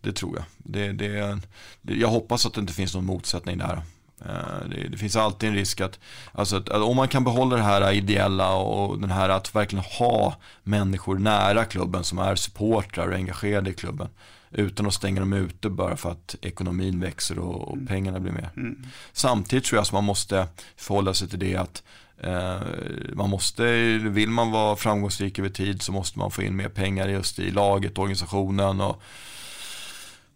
det tror jag. Det, det, det, jag hoppas att det inte finns någon motsättning där. Eh, Det, det finns alltid en risk att, alltså att, att om man kan behålla det här ideella och den här att verkligen ha människor nära klubben som är supportrar och engagerade i klubben. Utan att stänga dem ute bara för att ekonomin växer och, och pengarna blir mer. Samtidigt tror jag att man måste förhålla sig till det att eh, man måste, vill man vara framgångsrik över tid så måste man få in mer pengar just i laget, organisationen och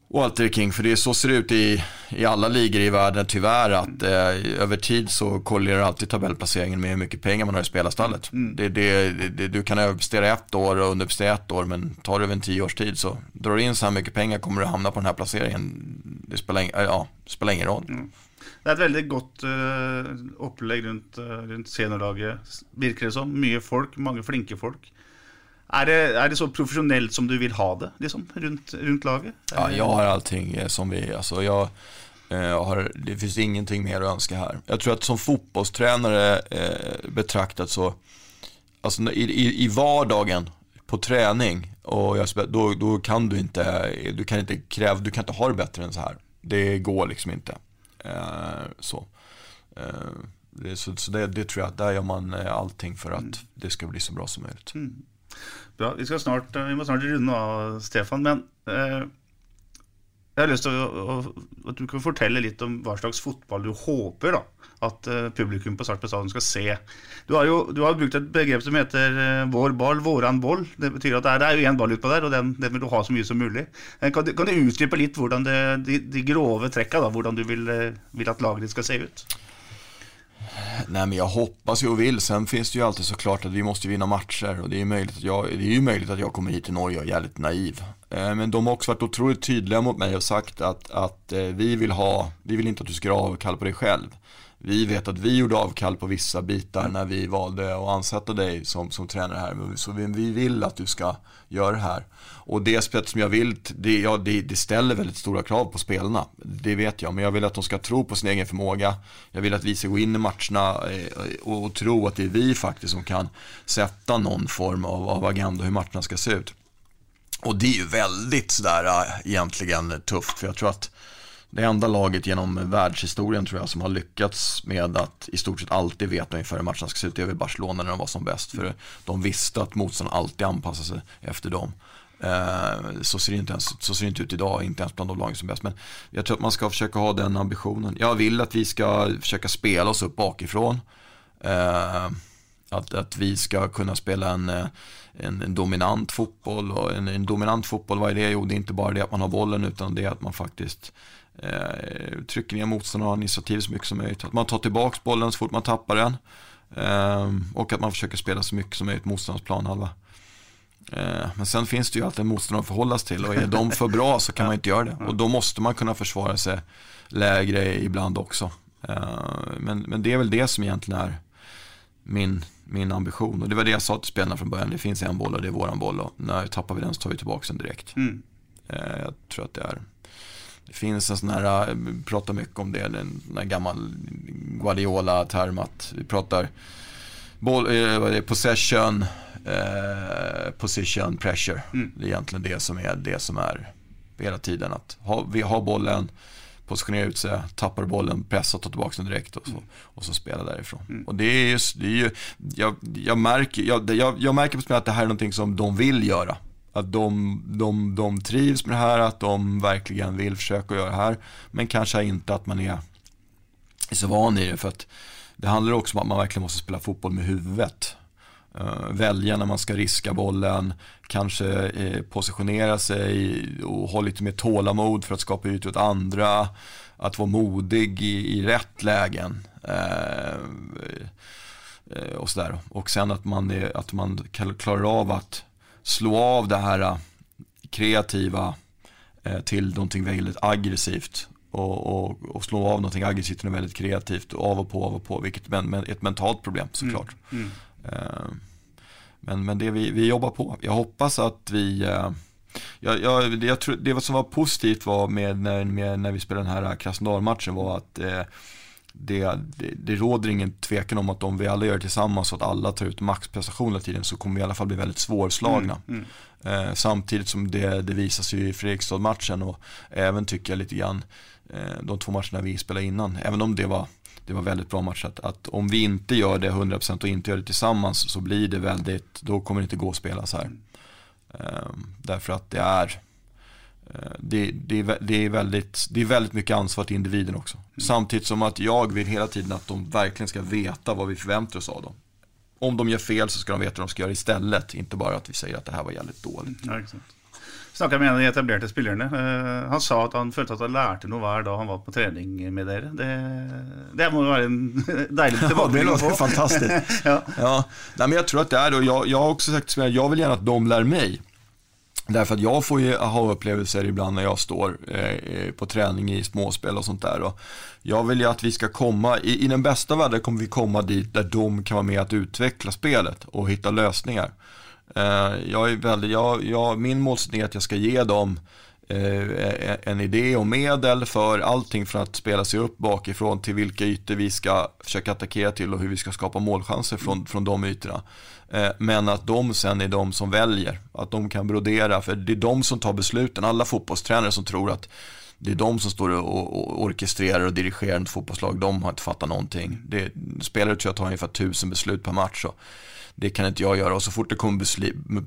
och allt det kring, för det är så ser det ut i, i alla ligor i världen tyvärr att eh, över tid så korrelerar alltid tabellplaceringen med hur mycket pengar man har i spelarstallet. Det, det, det, du kan överprestera ett år och underprestera ett år men tar det över en tio års tid så drar du in så här mycket pengar kommer du hamna på den här placeringen. Det spelar, ing- ja, spelar ingen roll. Det er et veldig godt uh, eh, opplegg rundt, uh, eh, rundt seniorlaget, virker det som. Mye folk, mange flinke folk. Er det, er det så profesjonelt som du vil ha det, liksom, rundt, rundt laget? Ja, jag har allting eh, som vi, alltså jag eh, har, det finns ingenting mer att önska här. Jag tror att som fotbollstränare eh, betraktat så, alltså i, i, i vardagen på träning och jag, då, då kan du inte, du kan inte kräva, du kan inte ha det bättre än så här. Det går liksom inte. Eh, så. Eh, det, så, så det, det tror jag, där gör man eh, allting för att det ska bli så bra som möjligt. Bra. Vi, skal snart, vi må snart runde av, Stefan. Men eh, jeg har lyst til å, å, at du kan fortelle litt om hva slags fotball du håper da, at eh, publikum på Sarpsborg stadion skal se. Du har jo du har brukt et begrep som heter eh, 'vår ball, våran boll'. Det betyr at det er, det er jo én ball utpå der, og den, den vil du ha så mye som mulig. Eh, kan du, kan du utdype litt hvordan det, de, de grove trekka, da, hvordan du vil, vil at laget ditt skal se ut? Nej men jag hoppas ju och vill. Sen finns det ju alltid såklart att vi måste vinna matcher och det är ju möjligt att jag, det är ju möjligt att jag kommer hit till Norge och är jävligt naiv. Eh, men de har också varit otroligt tydliga mot mig och sagt att, att eh, vi vill ha, vi vill inte att du ska göra avkall på dig själv. Vi vet att vi gjorde avkall på vissa bitar när vi valde att ansätta dig som, som tränare här. Så vi, vi vill att du ska göra det här. Och det spelet som jag vill, det, ja, det, det ställer väldigt stora krav på spelarna. Det vet jag, men jag vill att de ska tro på sin egen förmåga. Jag vill att vi ska gå in i matcherna eh, och, och tro att det är vi faktiskt som kan sätta någon form av, av agenda hur matcherna ska se ut. Och det är ju väldigt sådär äh, egentligen tufft, för jag tror att det enda laget genom världshistorien tror jag som har lyckats med att i stort sett alltid veta ungefär hur matcherna ska se ut, det är väl Barcelona när de var som bäst. För de visste att motståndaren alltid anpassade sig efter dem. Eh, så ser, det inte ens, så ser det inte ut idag, inte ens bland de lagen som är bäst. Men jag tror att man ska försöka ha den ambitionen. Jag vill att vi ska försöka spela oss upp bakifrån. Eh, att, att vi ska kunna spela en, eh, en, en dominant fotboll. Och en, en dominant fotboll, vad är det? Jo, det är inte bara det att man har bollen utan det är att man faktiskt eh, trycker ner motståndaren och har initiativ så mycket som möjligt. Att man tar tillbaka bollen så fort man tappar den. Eh, och att man försöker spela så mycket som möjligt motståndarens planhalva. Eh, men sen finns det ju alltid en motståndare att förhålla sig till och är de för bra så kan man inte göra det. Och då måste man kunna försvara sig lägre ibland också. Eh, men, men det är väl det som egentligen är min, min ambition. Och det var det jag sa till spelarna från början. Det finns en boll och det är våran boll. Och när tappar vi den så tar vi tillbaka den direkt. Mm. Eh, Jag tror att det är det finns en sån här, vi pratar mycket om det, en gammal Guardiola-term att vi pratar boll, eh, vad är det, possession, eh, position, pressure. Det är egentligen det som är det som är hela tiden. Att ha, vi har bollen, positionera ut sig, tappar bollen, pressa, ta tillbaka den direkt och så, och så spela därifrån. Och det är just, det är ju, jag, jag märker, jag, jag, jag märker på spelet att det här är någonting som de vill göra. Att de, de, de trivs med det här, att de verkligen vill försöka göra det här. Men kanske inte att man är, är så van i det. För att det handlar också om att man verkligen måste spela fotboll med huvudet. Eh, välja när man ska riska bollen, kanske eh, positionera sig och ha lite mer tålamod för att skapa ut åt andra. Att vara modig i, i rätt lägen. Eh, och sådär. Och sen att man, är, att man klarar av att slå av det här kreativa till någonting väldigt aggressivt och, och, och, slå av någonting aggressivt och väldigt kreativt. Av och på, av och på. Vilket är ett mentalt problem såklart. Mm. Mm. Men, men det vi, vi jobbar på. Jag hoppas att vi uh, jag, jag, jag tror, det som var positivt var med när, med, när vi spelade den här Krasnodar-matchen var att eh, det, det, det, råder ingen tvekan om att om vi alla gör det tillsammans och att alla tar ut maxprestation hela tiden så kommer vi i alla fall bli väldigt svårslagna. Mm, mm. Eh, samtidigt som det, det visas ju i Fredrikstad-matchen och även tycker jag lite grann Eh, de två matcherna vi spelade innan. Även om det var, det var väldigt bra match. Att, att om vi inte gör det 100% och inte gör det tillsammans så blir det väldigt, då kommer det inte gå att spela så här. Um, därför att det är uh, det, det, är, det, är väldigt, det är väldigt mycket ansvar till individen också. Mm. Samtidigt som att jag vill hela tiden att de verkligen ska veta vad vi förväntar oss av dem. Om de gör fel så ska de veta vad de ska göra istället. Inte bara att vi säger att det här var jävligt dåligt. Ja, snakka med en av de etablerte spillerne. Uh, han sa at han følte at han lærte noe hver dag han var på trening med dere. Det, det må være en deilig tilbakemelding ja, det låter fantastiskt. ja. Ja. Nej, men jag tror att det är det, jag, jag har också sagt att jag vill gärna att de lär mig. Därför att jag får ju aha-upplevelser ibland när jag står eh, på träning i småspel och sånt där. Och jag vill ju att vi ska komma, i, i den bästa världen kommer vi komma dit där de kan vara med att utveckla spelet och hitta lösningar. Eh, jag är väldigt, jag, jag, min målsättning är att jag ska ge dem eh, en idé och medel för allting från att spela sig upp bakifrån till vilka ytor vi ska försöka attackera till och hur vi ska skapa målchanser från, från de ytorna. Eh, men att de sen är de som väljer, att de kan brodera, för det är de som tar besluten. Alla fotbollstränare som tror att det är de som står och, orkestrerar och dirigerar ett fotbollslag, de har inte fattat någonting. Det, spelare tror jag tar ungefär tusen beslut per match. Och det kan inte jag göra och så fort det kommer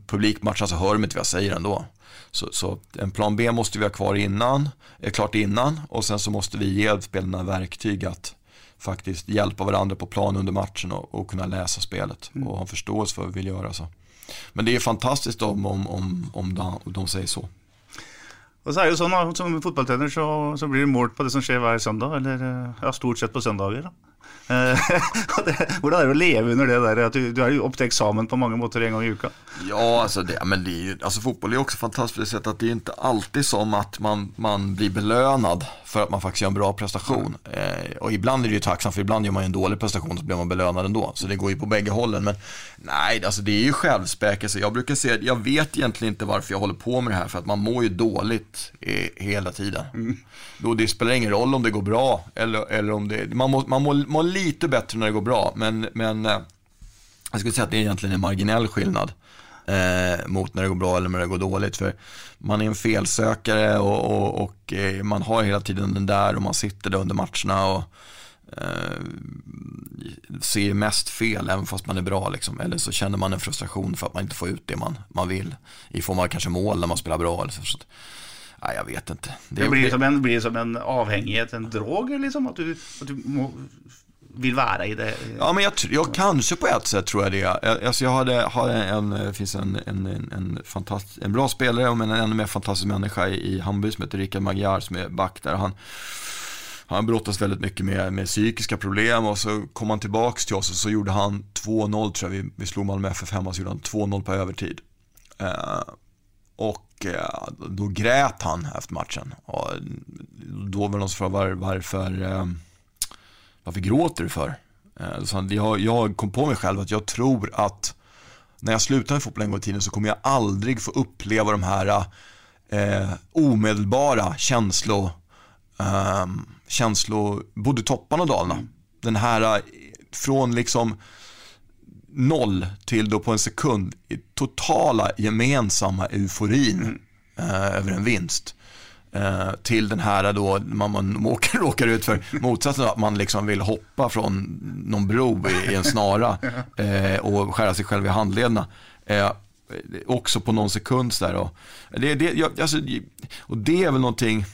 publikmatcher så hör de inte vad jag säger ändå. Så, så en plan B måste vi ha kvar innan, är klart innan och sen så måste vi ge spelarna verktyg att faktiskt hjälpa varandra på plan under matchen och, och kunna läsa spelet mm. och ha förståelse för vad vi vill göra. Så. Men det är fantastiskt om, om, om, om de, de säger så. Og så er det jo sånn Som fotballtrener så, så, blir det målt på det som skjer hver søndag, eller ja, stort sett på søndager. da. Eh, hvordan er det å leve under det där? At du, du er ju opp til examen på många måter en gång i veckan. Ja, alltså, det, men det är ju, alltså fotboll är också fantastiskt på det sättet att det är inte alltid som att man, man blir belönad för att man faktiskt gör en bra prestation. Eh, och ibland är det ju tacksamt för ibland gör man ju en dålig prestation så blir man belönad ändå. Så det går ju på bägge hållen. Men nej, alltså det är ju självspäkelse. Jag brukar säga, jag vet egentligen inte varför jag håller på med det här för att man mår ju dåligt eh, hela tiden. Mm. Då det spelar ingen roll om det går bra eller, eller om det, man mår, man mår, mår lite bättre när det går bra. Men, men eh, jag skulle säga att det är egentligen en marginell skillnad eh, mot när det går bra eller när det går dåligt. För man är en felsökare och, och, och eh, man har hela tiden den där och man sitter där under matcherna och eh, ser mest fel även fast man är bra. Liksom. Eller så känner man en frustration för att man inte får ut det man, man vill i form av kanske mål när man spelar bra. Eller så. så Nej, jag vet inte. Det, det blir, det... Som en, blir som en avhängighet, en drog liksom? Att du, att du må, vill vara i det? Ja, men jag, jag kanske på ett sätt tror jag det. Alltså jag hade, hade en, det finns en, en, en, fantast, en bra spelare, men en ännu mer fantastisk människa i, i Hamburg som heter Rickard Magyar som är back där. Han, han brottas väldigt mycket med, med psykiska problem och så kom han tillbaks till oss och så gjorde han 2-0 tror jag, vi, vi slog Malmö FF hemma så gjorde han 2-0 på övertid. Uh, och uh, då grät han efter matchen. Och då var det någon som frågade var, varför uh, varför gråter du för? Eh, så jag, jag kom på mig själv att jag tror att när jag slutar med fotboll en gång i tiden så kommer jag aldrig få uppleva de här eh, omedelbara känslo, eh, känslo, både topparna och dalarna. Den här eh, från liksom noll till då på en sekund totala gemensamma euforin eh, över en vinst. Eh, till den här då man, man åker, råkar ut för motsatsen, att man liksom vill hoppa från någon bro i, i en snara eh, och skära sig själv i handlederna. Eh, också på någon sekund där. Och det, det, jag, alltså, och det är väl någonting,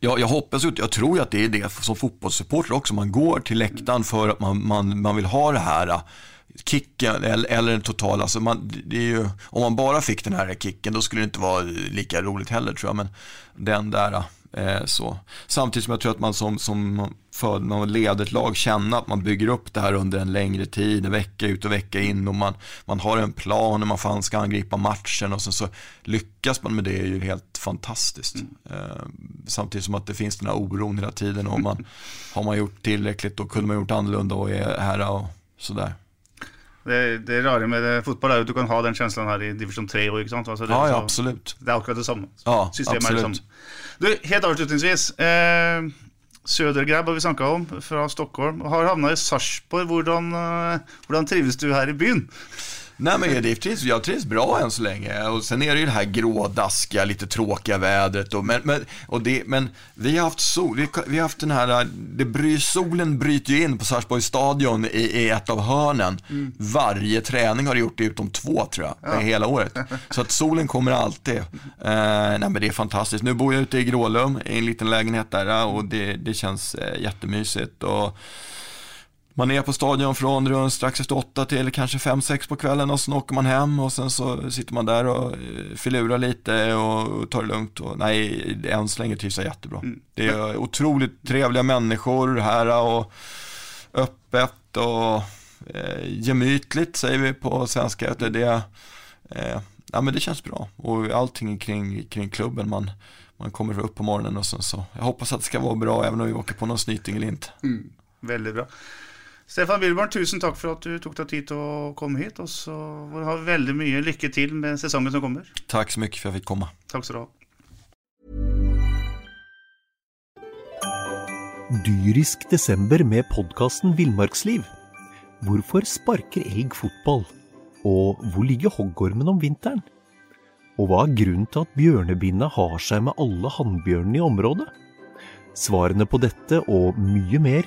jag, jag hoppas, jag tror att det är det som fotbollssupporter också, man går till läktaren för att man, man, man vill ha det här kicken eller, den totala, alltså man, ju, om man bara fick den här kicken då skulle det inte vara lika roligt heller tror jag, men den där eh, så. Samtidigt som jag tror att man som, som för när man leder ett lag känna att man bygger upp det här under en längre tid, en vecka ut och vecka in och man, man har en plan hur man fan ska angripa matchen och sen så lyckas man med det är ju helt fantastiskt. Mm. Eh, samtidigt som att det finns den här oron hela tiden och man, har man gjort tillräckligt då kunde man gjort annorlunda och är här och sådär. Det, det rare med fotboll är att du kan ha den känslan här i division 3 och sant? Alltså det, ja, ja, absolut. Det är akkurat detsamma. Ja, Systemet absolut. är detsamma. Du, helt avslutningsvis. Eh, Södergrabb har vi snackat om, från Stockholm. Har hamnat i Sarpsborg. Hur eh, trivs du här i byn? Nej men det trivs, jag trivs bra än så länge. Och sen är det ju det här grådaskiga, lite tråkiga vädret. Och, men, men, och det, men vi har haft sol, vi, vi har haft den här, det bry, solen bryter ju in på Sarpsborgs stadion i, i, ett av hörnen. Mm. Varje träning har det gjort det utom två tror jag, ja. hela året. Så att solen kommer alltid. Eh, nej men det är fantastiskt. Nu bor jag ute i Grålum, i en liten lägenhet där och det, det känns eh, jättemysigt. Och, man är på stadion från runt strax efter åtta till kanske fem, sex på kvällen och sen åker man hem och sen så sitter man där och eh, filurar lite och tar det lugnt. Och, nej, än så länge trivs jag jättebra. Mm. Det är otroligt trevliga människor här och öppet och eh, gemytligt säger vi på svenska. Det, det, eh, ja, men det känns bra och allting kring, kring klubben. Man, man kommer upp på morgonen och sen så, jag hoppas att det ska vara bra även om vi åker på någon snyting eller inte. Mm. Väldigt bra. Stefan Wilborn, tusen tack för att du tog dig tid att komma hit. Och så har vi väldigt mycket lycka till med säsongen som kommer. Tack så mycket för att jag fick komma. Tack så du ha. Dyrisk december med podkasten Villmarksliv. Hvorfor sparker elg fotball? Og hvor ligger hoggormen om vinteren? Og hva er grunnen til at bjørnebinna har seg med alle hannbjørnene i området? Svarene på dette og mye mer